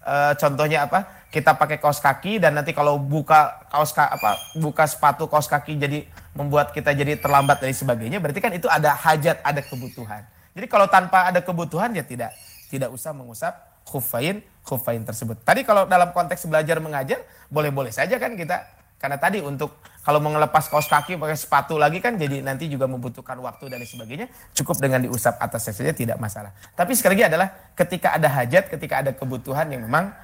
e, contohnya apa? Kita pakai kaos kaki dan nanti kalau buka kaos apa buka sepatu kaos kaki jadi membuat kita jadi terlambat dan sebagainya, berarti kan itu ada hajat, ada kebutuhan. Jadi kalau tanpa ada kebutuhan ya tidak tidak usah mengusap khufain khufain tersebut. Tadi kalau dalam konteks belajar mengajar boleh-boleh saja kan kita karena tadi untuk kalau mengelepas kaos kaki pakai sepatu lagi kan jadi nanti juga membutuhkan waktu dan sebagainya. Cukup dengan diusap atasnya saja tidak masalah. Tapi sekali lagi adalah ketika ada hajat, ketika ada kebutuhan yang memang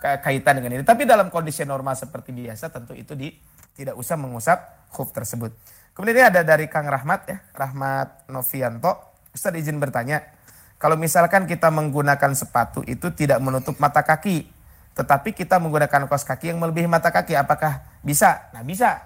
kaitan dengan ini. Tapi dalam kondisi normal seperti biasa tentu itu di, tidak usah mengusap khuf tersebut. Kemudian ini ada dari Kang Rahmat ya, Rahmat Novianto. Ustaz izin bertanya, kalau misalkan kita menggunakan sepatu itu tidak menutup mata kaki, tetapi kita menggunakan kaos kaki yang melebihi mata kaki, apakah bisa? Nah bisa.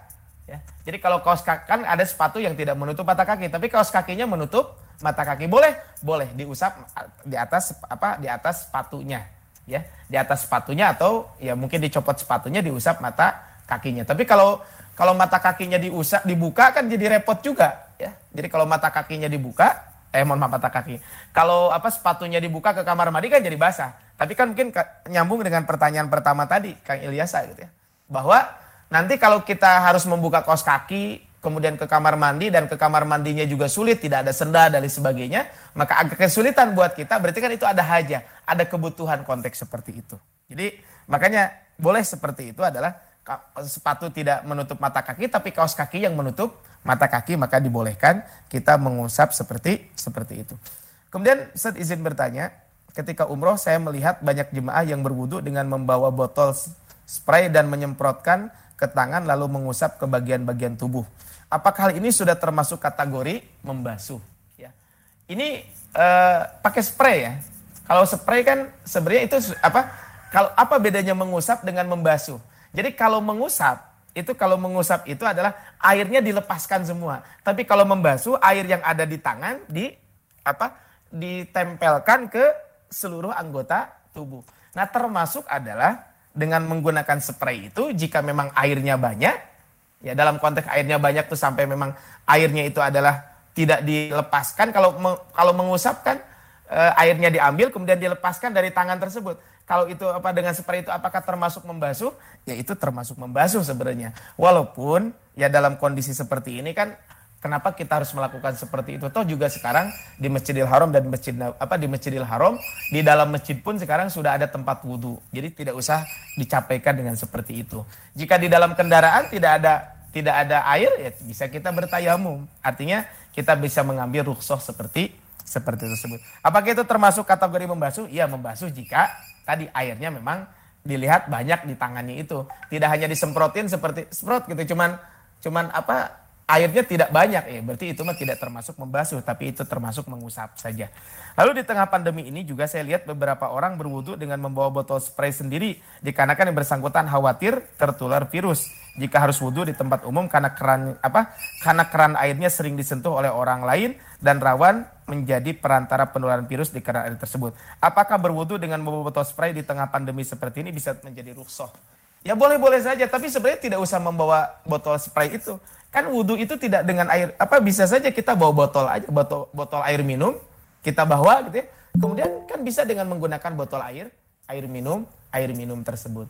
Ya. Jadi kalau kaos kaki, kan ada sepatu yang tidak menutup mata kaki, tapi kaos kakinya menutup mata kaki boleh, boleh diusap di atas apa di atas sepatunya, ya di atas sepatunya atau ya mungkin dicopot sepatunya diusap mata kakinya. Tapi kalau kalau mata kakinya diusap, dibuka kan jadi repot juga ya. Jadi kalau mata kakinya dibuka, eh mohon maaf mata kaki. Kalau apa sepatunya dibuka ke kamar mandi kan jadi basah. Tapi kan mungkin nyambung dengan pertanyaan pertama tadi Kang Ilyasa gitu ya. Bahwa nanti kalau kita harus membuka kaos kaki, kemudian ke kamar mandi dan ke kamar mandinya juga sulit, tidak ada senda dan sebagainya, maka agak kesulitan buat kita, berarti kan itu ada haja, ada kebutuhan konteks seperti itu. Jadi makanya boleh seperti itu adalah sepatu tidak menutup mata kaki tapi kaos kaki yang menutup mata kaki maka dibolehkan kita mengusap seperti seperti itu. Kemudian saya izin bertanya, ketika umroh saya melihat banyak jemaah yang berwudu dengan membawa botol spray dan menyemprotkan ke tangan lalu mengusap ke bagian-bagian tubuh. Apakah hal ini sudah termasuk kategori membasuh? Ya. Ini uh, pakai spray ya. Kalau spray kan sebenarnya itu apa? Kalau apa bedanya mengusap dengan membasuh? Jadi kalau mengusap, itu kalau mengusap itu adalah airnya dilepaskan semua. Tapi kalau membasuh, air yang ada di tangan di apa? ditempelkan ke seluruh anggota tubuh. Nah, termasuk adalah dengan menggunakan spray itu jika memang airnya banyak, ya dalam konteks airnya banyak tuh sampai memang airnya itu adalah tidak dilepaskan kalau kalau mengusap kan e, airnya diambil kemudian dilepaskan dari tangan tersebut kalau itu apa dengan spray itu apakah termasuk membasuh? Ya itu termasuk membasuh sebenarnya. Walaupun ya dalam kondisi seperti ini kan kenapa kita harus melakukan seperti itu? Toh juga sekarang di Masjidil Haram dan masjid apa di Masjidil Haram di dalam masjid pun sekarang sudah ada tempat wudhu. Jadi tidak usah dicapaikan dengan seperti itu. Jika di dalam kendaraan tidak ada tidak ada air ya bisa kita bertayamum. Artinya kita bisa mengambil rukhsah seperti seperti tersebut. Apakah itu termasuk kategori membasuh? Iya membasuh jika tadi airnya memang dilihat banyak di tangannya itu. Tidak hanya disemprotin seperti semprot gitu, cuman cuman apa airnya tidak banyak ya, berarti itu mah tidak termasuk membasuh, tapi itu termasuk mengusap saja. Lalu di tengah pandemi ini juga saya lihat beberapa orang berwudu dengan membawa botol spray sendiri, dikarenakan yang bersangkutan khawatir tertular virus jika harus wudhu di tempat umum karena keran apa karena keran airnya sering disentuh oleh orang lain dan rawan menjadi perantara penularan virus di keran air tersebut. Apakah berwudhu dengan membawa botol spray di tengah pandemi seperti ini bisa menjadi rukhsah? Ya boleh-boleh saja, tapi sebenarnya tidak usah membawa botol spray itu. Kan wudhu itu tidak dengan air, apa bisa saja kita bawa botol aja, botol, botol air minum, kita bawa gitu ya. Kemudian kan bisa dengan menggunakan botol air, air minum, air minum tersebut.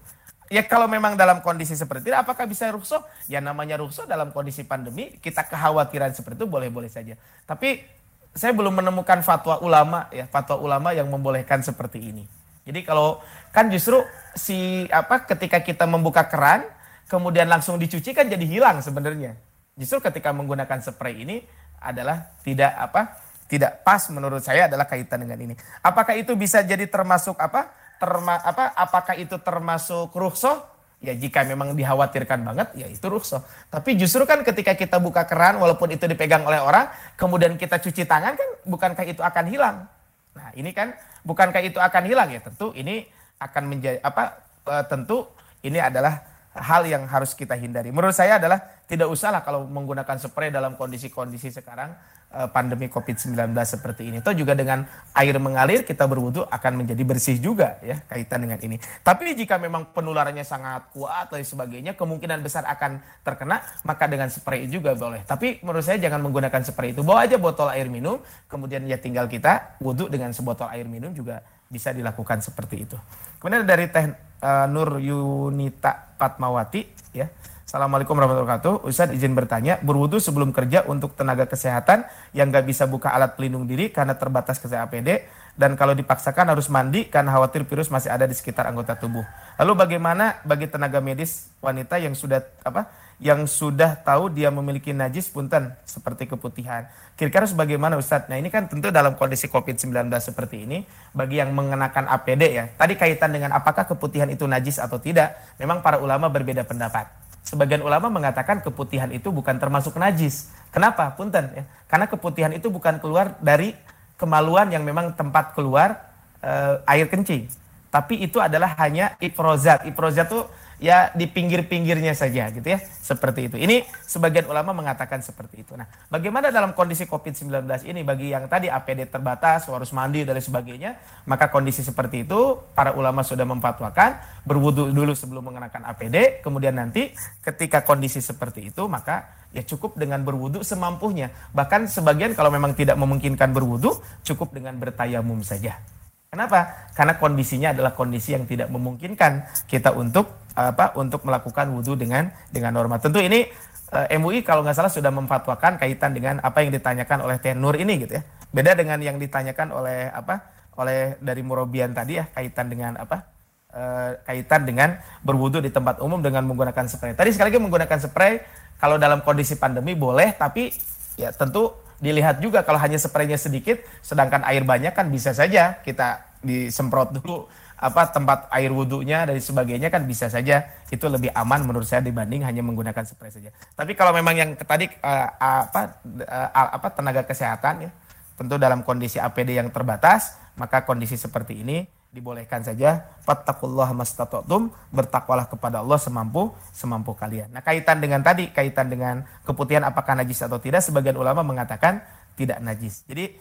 Ya kalau memang dalam kondisi seperti itu, apakah bisa rukhsah? Ya namanya rukhsah dalam kondisi pandemi, kita kekhawatiran seperti itu boleh-boleh saja. Tapi saya belum menemukan fatwa ulama ya, fatwa ulama yang membolehkan seperti ini. Jadi kalau kan justru si apa ketika kita membuka keran, kemudian langsung dicuci kan jadi hilang sebenarnya. Justru ketika menggunakan spray ini adalah tidak apa? tidak pas menurut saya adalah kaitan dengan ini. Apakah itu bisa jadi termasuk apa? terma, apa apakah itu termasuk rukhsah? Ya jika memang dikhawatirkan banget ya itu rukhsah. Tapi justru kan ketika kita buka keran walaupun itu dipegang oleh orang, kemudian kita cuci tangan kan bukankah itu akan hilang? Nah, ini kan bukankah itu akan hilang ya? Tentu ini akan menjadi apa? E, tentu ini adalah hal yang harus kita hindari. Menurut saya adalah tidak usahlah kalau menggunakan spray dalam kondisi-kondisi sekarang eh, pandemi COVID-19 seperti ini. Itu juga dengan air mengalir kita berwudu akan menjadi bersih juga ya kaitan dengan ini. Tapi jika memang penularannya sangat kuat dan sebagainya, kemungkinan besar akan terkena, maka dengan spray juga boleh. Tapi menurut saya jangan menggunakan spray itu. Bawa aja botol air minum, kemudian ya tinggal kita wudhu dengan sebotol air minum juga bisa dilakukan seperti itu. Kemudian dari Teh uh, Nur Yunita Fatmawati ya. Assalamualaikum warahmatullahi wabarakatuh. Ustaz izin bertanya, berwudu sebelum kerja untuk tenaga kesehatan yang nggak bisa buka alat pelindung diri karena terbatas ke APD dan kalau dipaksakan harus mandi karena khawatir virus masih ada di sekitar anggota tubuh. Lalu bagaimana bagi tenaga medis wanita yang sudah apa yang sudah tahu dia memiliki najis punten seperti keputihan. Kira-kira bagaimana Ustadz? Nah ini kan tentu dalam kondisi COVID-19 seperti ini, bagi yang mengenakan APD ya, tadi kaitan dengan apakah keputihan itu najis atau tidak, memang para ulama berbeda pendapat. Sebagian ulama mengatakan keputihan itu bukan termasuk najis. Kenapa? Punten ya. Karena keputihan itu bukan keluar dari kemaluan yang memang tempat keluar e, air kencing. Tapi itu adalah hanya ifrozat. Ifrozat itu ya di pinggir-pinggirnya saja gitu ya. Seperti itu. Ini sebagian ulama mengatakan seperti itu. Nah, bagaimana dalam kondisi COVID-19 ini bagi yang tadi APD terbatas, harus mandi dan sebagainya, maka kondisi seperti itu para ulama sudah memfatwakan berwudu dulu sebelum mengenakan APD, kemudian nanti ketika kondisi seperti itu maka ya cukup dengan berwudu semampunya. Bahkan sebagian kalau memang tidak memungkinkan berwudu, cukup dengan bertayamum saja. Kenapa? Karena kondisinya adalah kondisi yang tidak memungkinkan kita untuk apa untuk melakukan wudhu dengan dengan norma. Tentu ini eh, MUI kalau nggak salah sudah memfatwakan kaitan dengan apa yang ditanyakan oleh Tenur ini gitu ya. Beda dengan yang ditanyakan oleh apa oleh dari Murobian tadi ya kaitan dengan apa uh, kaitan dengan berwudhu di tempat umum dengan menggunakan spray. Tadi sekali lagi menggunakan spray kalau dalam kondisi pandemi boleh tapi ya tentu dilihat juga kalau hanya spraynya sedikit sedangkan air banyak kan bisa saja kita disemprot dulu apa tempat air wudhunya dan sebagainya kan bisa saja itu lebih aman menurut saya dibanding hanya menggunakan spray saja. Tapi kalau memang yang tadi uh, apa uh, apa tenaga kesehatan ya tentu dalam kondisi APD yang terbatas maka kondisi seperti ini dibolehkan saja fattakullah mastata'tum bertakwalah kepada Allah semampu semampu kalian. Nah, kaitan dengan tadi kaitan dengan keputihan apakah najis atau tidak sebagian ulama mengatakan tidak najis. Jadi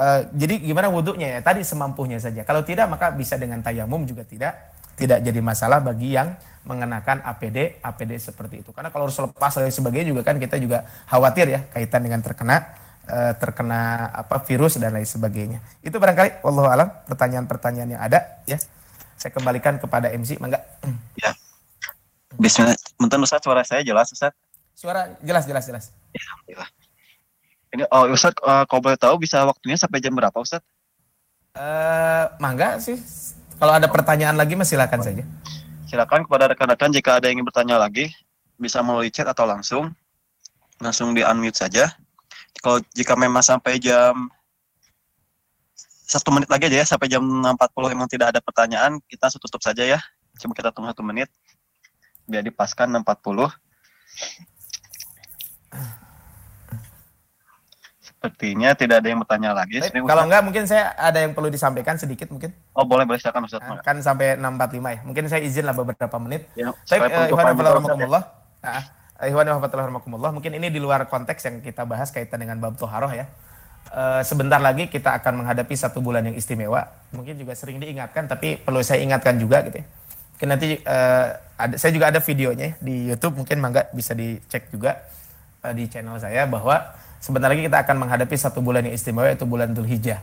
uh, jadi gimana wudhunya ya? Tadi semampunya saja. Kalau tidak maka bisa dengan tayamum juga tidak tidak jadi masalah bagi yang mengenakan APD APD seperti itu. Karena kalau harus lepas dan sebagainya juga kan kita juga khawatir ya kaitan dengan terkena Eh, terkena apa virus dan lain sebagainya. Itu barangkali Allah alam pertanyaan-pertanyaan yang ada ya. Saya kembalikan kepada MC, mangga. Ya. Bismillah. Mungkin Ustaz suara saya jelas Ustaz? Suara jelas jelas jelas. Ya, alhamdulillah. Ini oh Ustaz uh, kalau boleh tahu bisa waktunya sampai jam berapa Ustaz? Uh, mangga sih. Kalau ada pertanyaan lagi mas silakan saja. Silakan kepada rekan-rekan jika ada yang ingin bertanya lagi bisa melalui chat atau langsung langsung di unmute saja kalau jika memang sampai jam satu menit lagi aja ya sampai jam 6.40 memang tidak ada pertanyaan kita tutup saja ya coba kita tunggu satu menit biar dipaskan 6.40 sepertinya tidak ada yang bertanya lagi Baik, kalau enggak mungkin saya ada yang perlu disampaikan sedikit mungkin. Oh boleh boleh silakan Ustaz. Nah, kan sampai 6.45 ya. Mungkin saya izin lah beberapa menit. Ya, Baik, uh, Ikhwan Rahmatullah Ikhwan warahmatullahi Mungkin ini di luar konteks yang kita bahas kaitan dengan bab toharoh ya. E, sebentar lagi kita akan menghadapi satu bulan yang istimewa. Mungkin juga sering diingatkan, tapi perlu saya ingatkan juga gitu ya. Mungkin nanti e, ada, saya juga ada videonya ya, di YouTube, mungkin mangga bisa dicek juga e, di channel saya bahwa sebentar lagi kita akan menghadapi satu bulan yang istimewa yaitu bulan Dhul Hijjah.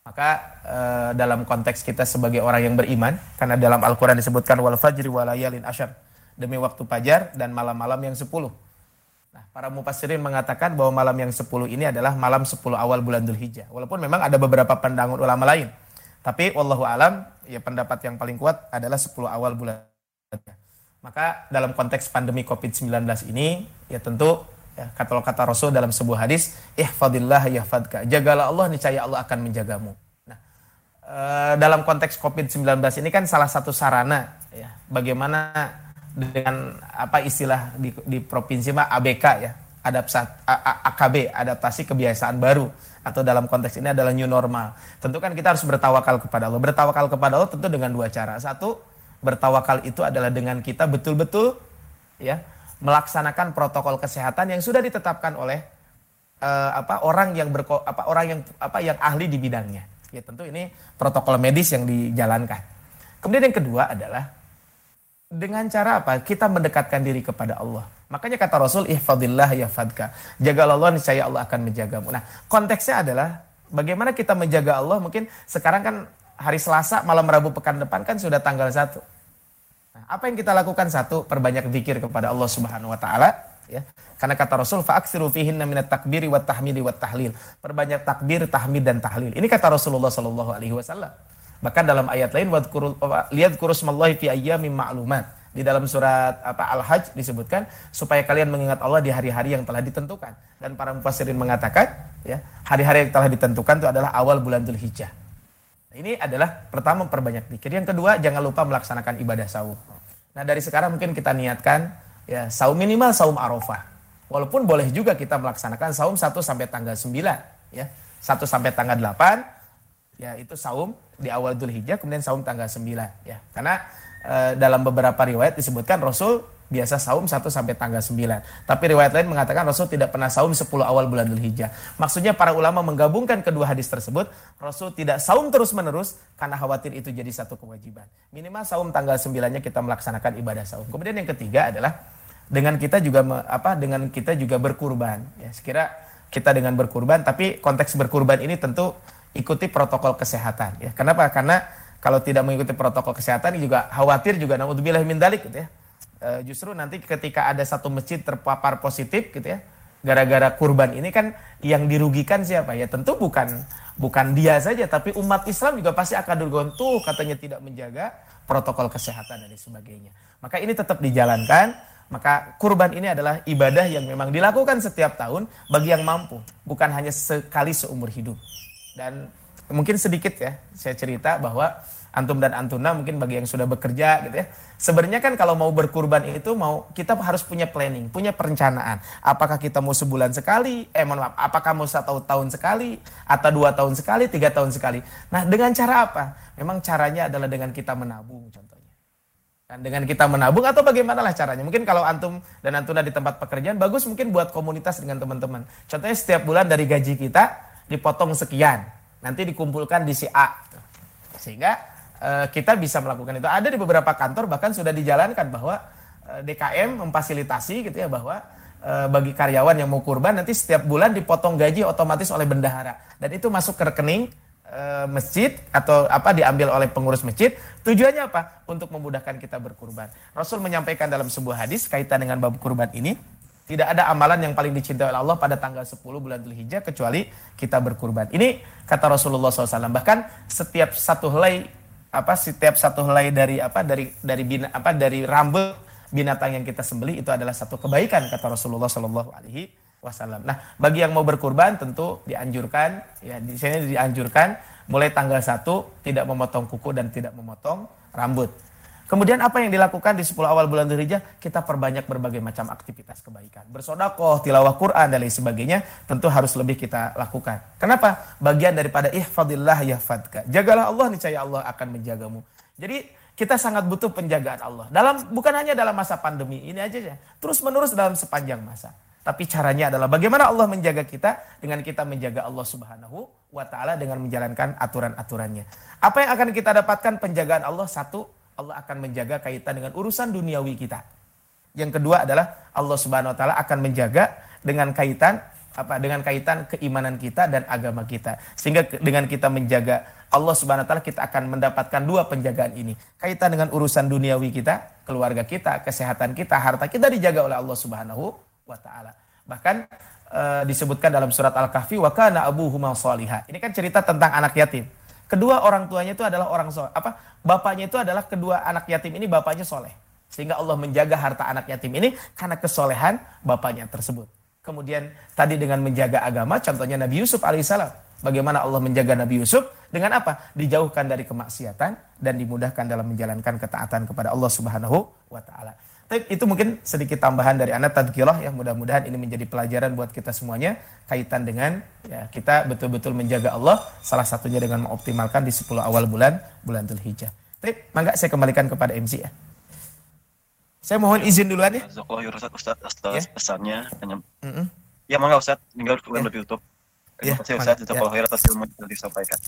Maka e, dalam konteks kita sebagai orang yang beriman, karena dalam Al-Quran disebutkan wal fajri walayalin asyar demi waktu fajar dan malam-malam yang sepuluh. Nah, para mufassirin mengatakan bahwa malam yang sepuluh ini adalah malam sepuluh awal bulan Dhul Hijjah. Walaupun memang ada beberapa pandangan ulama lain. Tapi wallahu alam, ya pendapat yang paling kuat adalah sepuluh awal bulan. Maka dalam konteks pandemi Covid-19 ini, ya tentu ya, kata kata Rasul dalam sebuah hadis, ihfadillah yahfadka. Jagalah Allah, niscaya Allah akan menjagamu. Nah, e, dalam konteks Covid-19 ini kan salah satu sarana ya, bagaimana dengan apa istilah di, di provinsi mah ABK ya adaptasi AKB, adaptasi kebiasaan baru atau dalam konteks ini adalah new normal. Tentu kan kita harus bertawakal kepada Allah. Bertawakal kepada Allah tentu dengan dua cara. Satu, bertawakal itu adalah dengan kita betul-betul ya melaksanakan protokol kesehatan yang sudah ditetapkan oleh uh, apa orang yang berko, apa orang yang apa yang ahli di bidangnya. Ya tentu ini protokol medis yang dijalankan. Kemudian yang kedua adalah dengan cara apa? Kita mendekatkan diri kepada Allah. Makanya kata Rasul, ihfadillah ya fadka. Jagalah Allah, niscaya Allah akan menjagamu. Nah, konteksnya adalah bagaimana kita menjaga Allah. Mungkin sekarang kan hari Selasa, malam Rabu pekan depan kan sudah tanggal 1. Apa yang kita lakukan? Satu, perbanyak zikir kepada Allah Subhanahu wa taala, ya. Karena kata Rasul, fa'aksiru fihinna minat takbiri wa tahmidi wa tahlil. Perbanyak takbir, tahmid dan tahlil. Ini kata Rasulullah sallallahu alaihi wasallam. Bahkan dalam ayat lain lihat kurusmallahi fi ayyamin ma'lumat. Di dalam surat apa Al-Hajj disebutkan supaya kalian mengingat Allah di hari-hari yang telah ditentukan. Dan para mufassirin mengatakan ya, hari-hari yang telah ditentukan itu adalah awal bulan Dzulhijjah. Ini adalah pertama perbanyak pikir. Yang kedua jangan lupa melaksanakan ibadah saum. Nah, dari sekarang mungkin kita niatkan ya saum minimal saum Arafah. Walaupun boleh juga kita melaksanakan saum 1 sampai tanggal 9 ya. 1 sampai tanggal 8 ya itu saum di awal Dhul Hijjah, kemudian saum tanggal 9 ya. Karena e, dalam beberapa riwayat disebutkan Rasul biasa saum 1 sampai tanggal 9. Tapi riwayat lain mengatakan Rasul tidak pernah saum 10 awal bulan Dhul Hijjah. Maksudnya para ulama menggabungkan kedua hadis tersebut, Rasul tidak saum terus-menerus karena khawatir itu jadi satu kewajiban. Minimal saum tanggal 9-nya kita melaksanakan ibadah saum. Kemudian yang ketiga adalah dengan kita juga apa dengan kita juga berkurban ya sekira kita dengan berkurban tapi konteks berkurban ini tentu ikuti protokol kesehatan ya. Kenapa? Karena kalau tidak mengikuti protokol kesehatan juga khawatir juga naudzubillah min dalik gitu ya. E, justru nanti ketika ada satu masjid terpapar positif gitu ya, gara-gara kurban ini kan yang dirugikan siapa ya? Tentu bukan bukan dia saja tapi umat Islam juga pasti akan dirugikan tuh katanya tidak menjaga protokol kesehatan dan sebagainya. Maka ini tetap dijalankan maka kurban ini adalah ibadah yang memang dilakukan setiap tahun bagi yang mampu, bukan hanya sekali seumur hidup. Dan mungkin sedikit ya saya cerita bahwa antum dan antuna mungkin bagi yang sudah bekerja gitu ya. Sebenarnya kan kalau mau berkurban itu mau kita harus punya planning, punya perencanaan. Apakah kita mau sebulan sekali, eh mohon maaf, apakah mau satu tahun sekali, atau dua tahun sekali, tiga tahun sekali. Nah dengan cara apa? Memang caranya adalah dengan kita menabung contohnya. Dan dengan kita menabung atau bagaimana lah caranya? Mungkin kalau antum dan antuna di tempat pekerjaan bagus mungkin buat komunitas dengan teman-teman. Contohnya setiap bulan dari gaji kita dipotong sekian, nanti dikumpulkan di si A. Sehingga e, kita bisa melakukan itu. Ada di beberapa kantor bahkan sudah dijalankan bahwa eh, DKM memfasilitasi gitu ya bahwa e, bagi karyawan yang mau kurban nanti setiap bulan dipotong gaji otomatis oleh bendahara dan itu masuk ke rekening masjid atau apa diambil oleh pengurus masjid. Tujuannya apa? Untuk memudahkan kita berkurban. Rasul menyampaikan dalam sebuah hadis kaitan dengan bab kurban ini tidak ada amalan yang paling dicintai oleh Allah pada tanggal 10 bulan Dzulhijjah kecuali kita berkurban. Ini kata Rasulullah SAW. Bahkan setiap satu helai apa setiap satu helai dari apa dari dari bina, apa dari rambut binatang yang kita sembelih itu adalah satu kebaikan kata Rasulullah Shallallahu Alaihi Wasallam. Nah, bagi yang mau berkurban tentu dianjurkan ya di sini dianjurkan mulai tanggal 1 tidak memotong kuku dan tidak memotong rambut. Kemudian apa yang dilakukan di 10 awal bulan Dzulhijjah? Kita perbanyak berbagai macam aktivitas kebaikan. Bersodakoh, tilawah Quran dan lain sebagainya tentu harus lebih kita lakukan. Kenapa? Bagian daripada ihfadillah yahfadka. Jagalah Allah niscaya Allah akan menjagamu. Jadi kita sangat butuh penjagaan Allah. Dalam bukan hanya dalam masa pandemi ini aja ya. Terus menerus dalam sepanjang masa. Tapi caranya adalah bagaimana Allah menjaga kita dengan kita menjaga Allah Subhanahu wa taala dengan menjalankan aturan-aturannya. Apa yang akan kita dapatkan penjagaan Allah satu Allah akan menjaga kaitan dengan urusan duniawi kita. Yang kedua adalah Allah Subhanahu wa taala akan menjaga dengan kaitan apa dengan kaitan keimanan kita dan agama kita. Sehingga dengan kita menjaga Allah Subhanahu wa taala kita akan mendapatkan dua penjagaan ini. Kaitan dengan urusan duniawi kita, keluarga kita, kesehatan kita, harta kita dijaga oleh Allah Subhanahu wa taala. Bahkan e, disebutkan dalam surat Al-Kahfi wa kana abuhuma Ini kan cerita tentang anak yatim. Kedua orang tuanya itu adalah orang soleh. Apa? Bapaknya itu adalah kedua anak yatim ini bapaknya soleh. Sehingga Allah menjaga harta anak yatim ini karena kesolehan bapaknya tersebut. Kemudian tadi dengan menjaga agama, contohnya Nabi Yusuf alaihissalam. Bagaimana Allah menjaga Nabi Yusuf? Dengan apa? Dijauhkan dari kemaksiatan dan dimudahkan dalam menjalankan ketaatan kepada Allah subhanahu wa ta'ala. Itu mungkin sedikit tambahan dari anak tadkirah yang mudah-mudahan ini menjadi pelajaran buat kita semuanya kaitan dengan ya kita betul-betul menjaga Allah salah satunya dengan mengoptimalkan di 10 awal bulan bulan Dzulhijjah. Tapi mangga saya kembalikan kepada MC ya. Saya mohon izin duluan ya. Ustaz Ustaz Ya. pesannya. Mm. Ya mangga Ustaz, tinggal Ya. lebih tutup. Ya, Terima kasih mangga. Ustaz, atas ilmu yang disampaikan.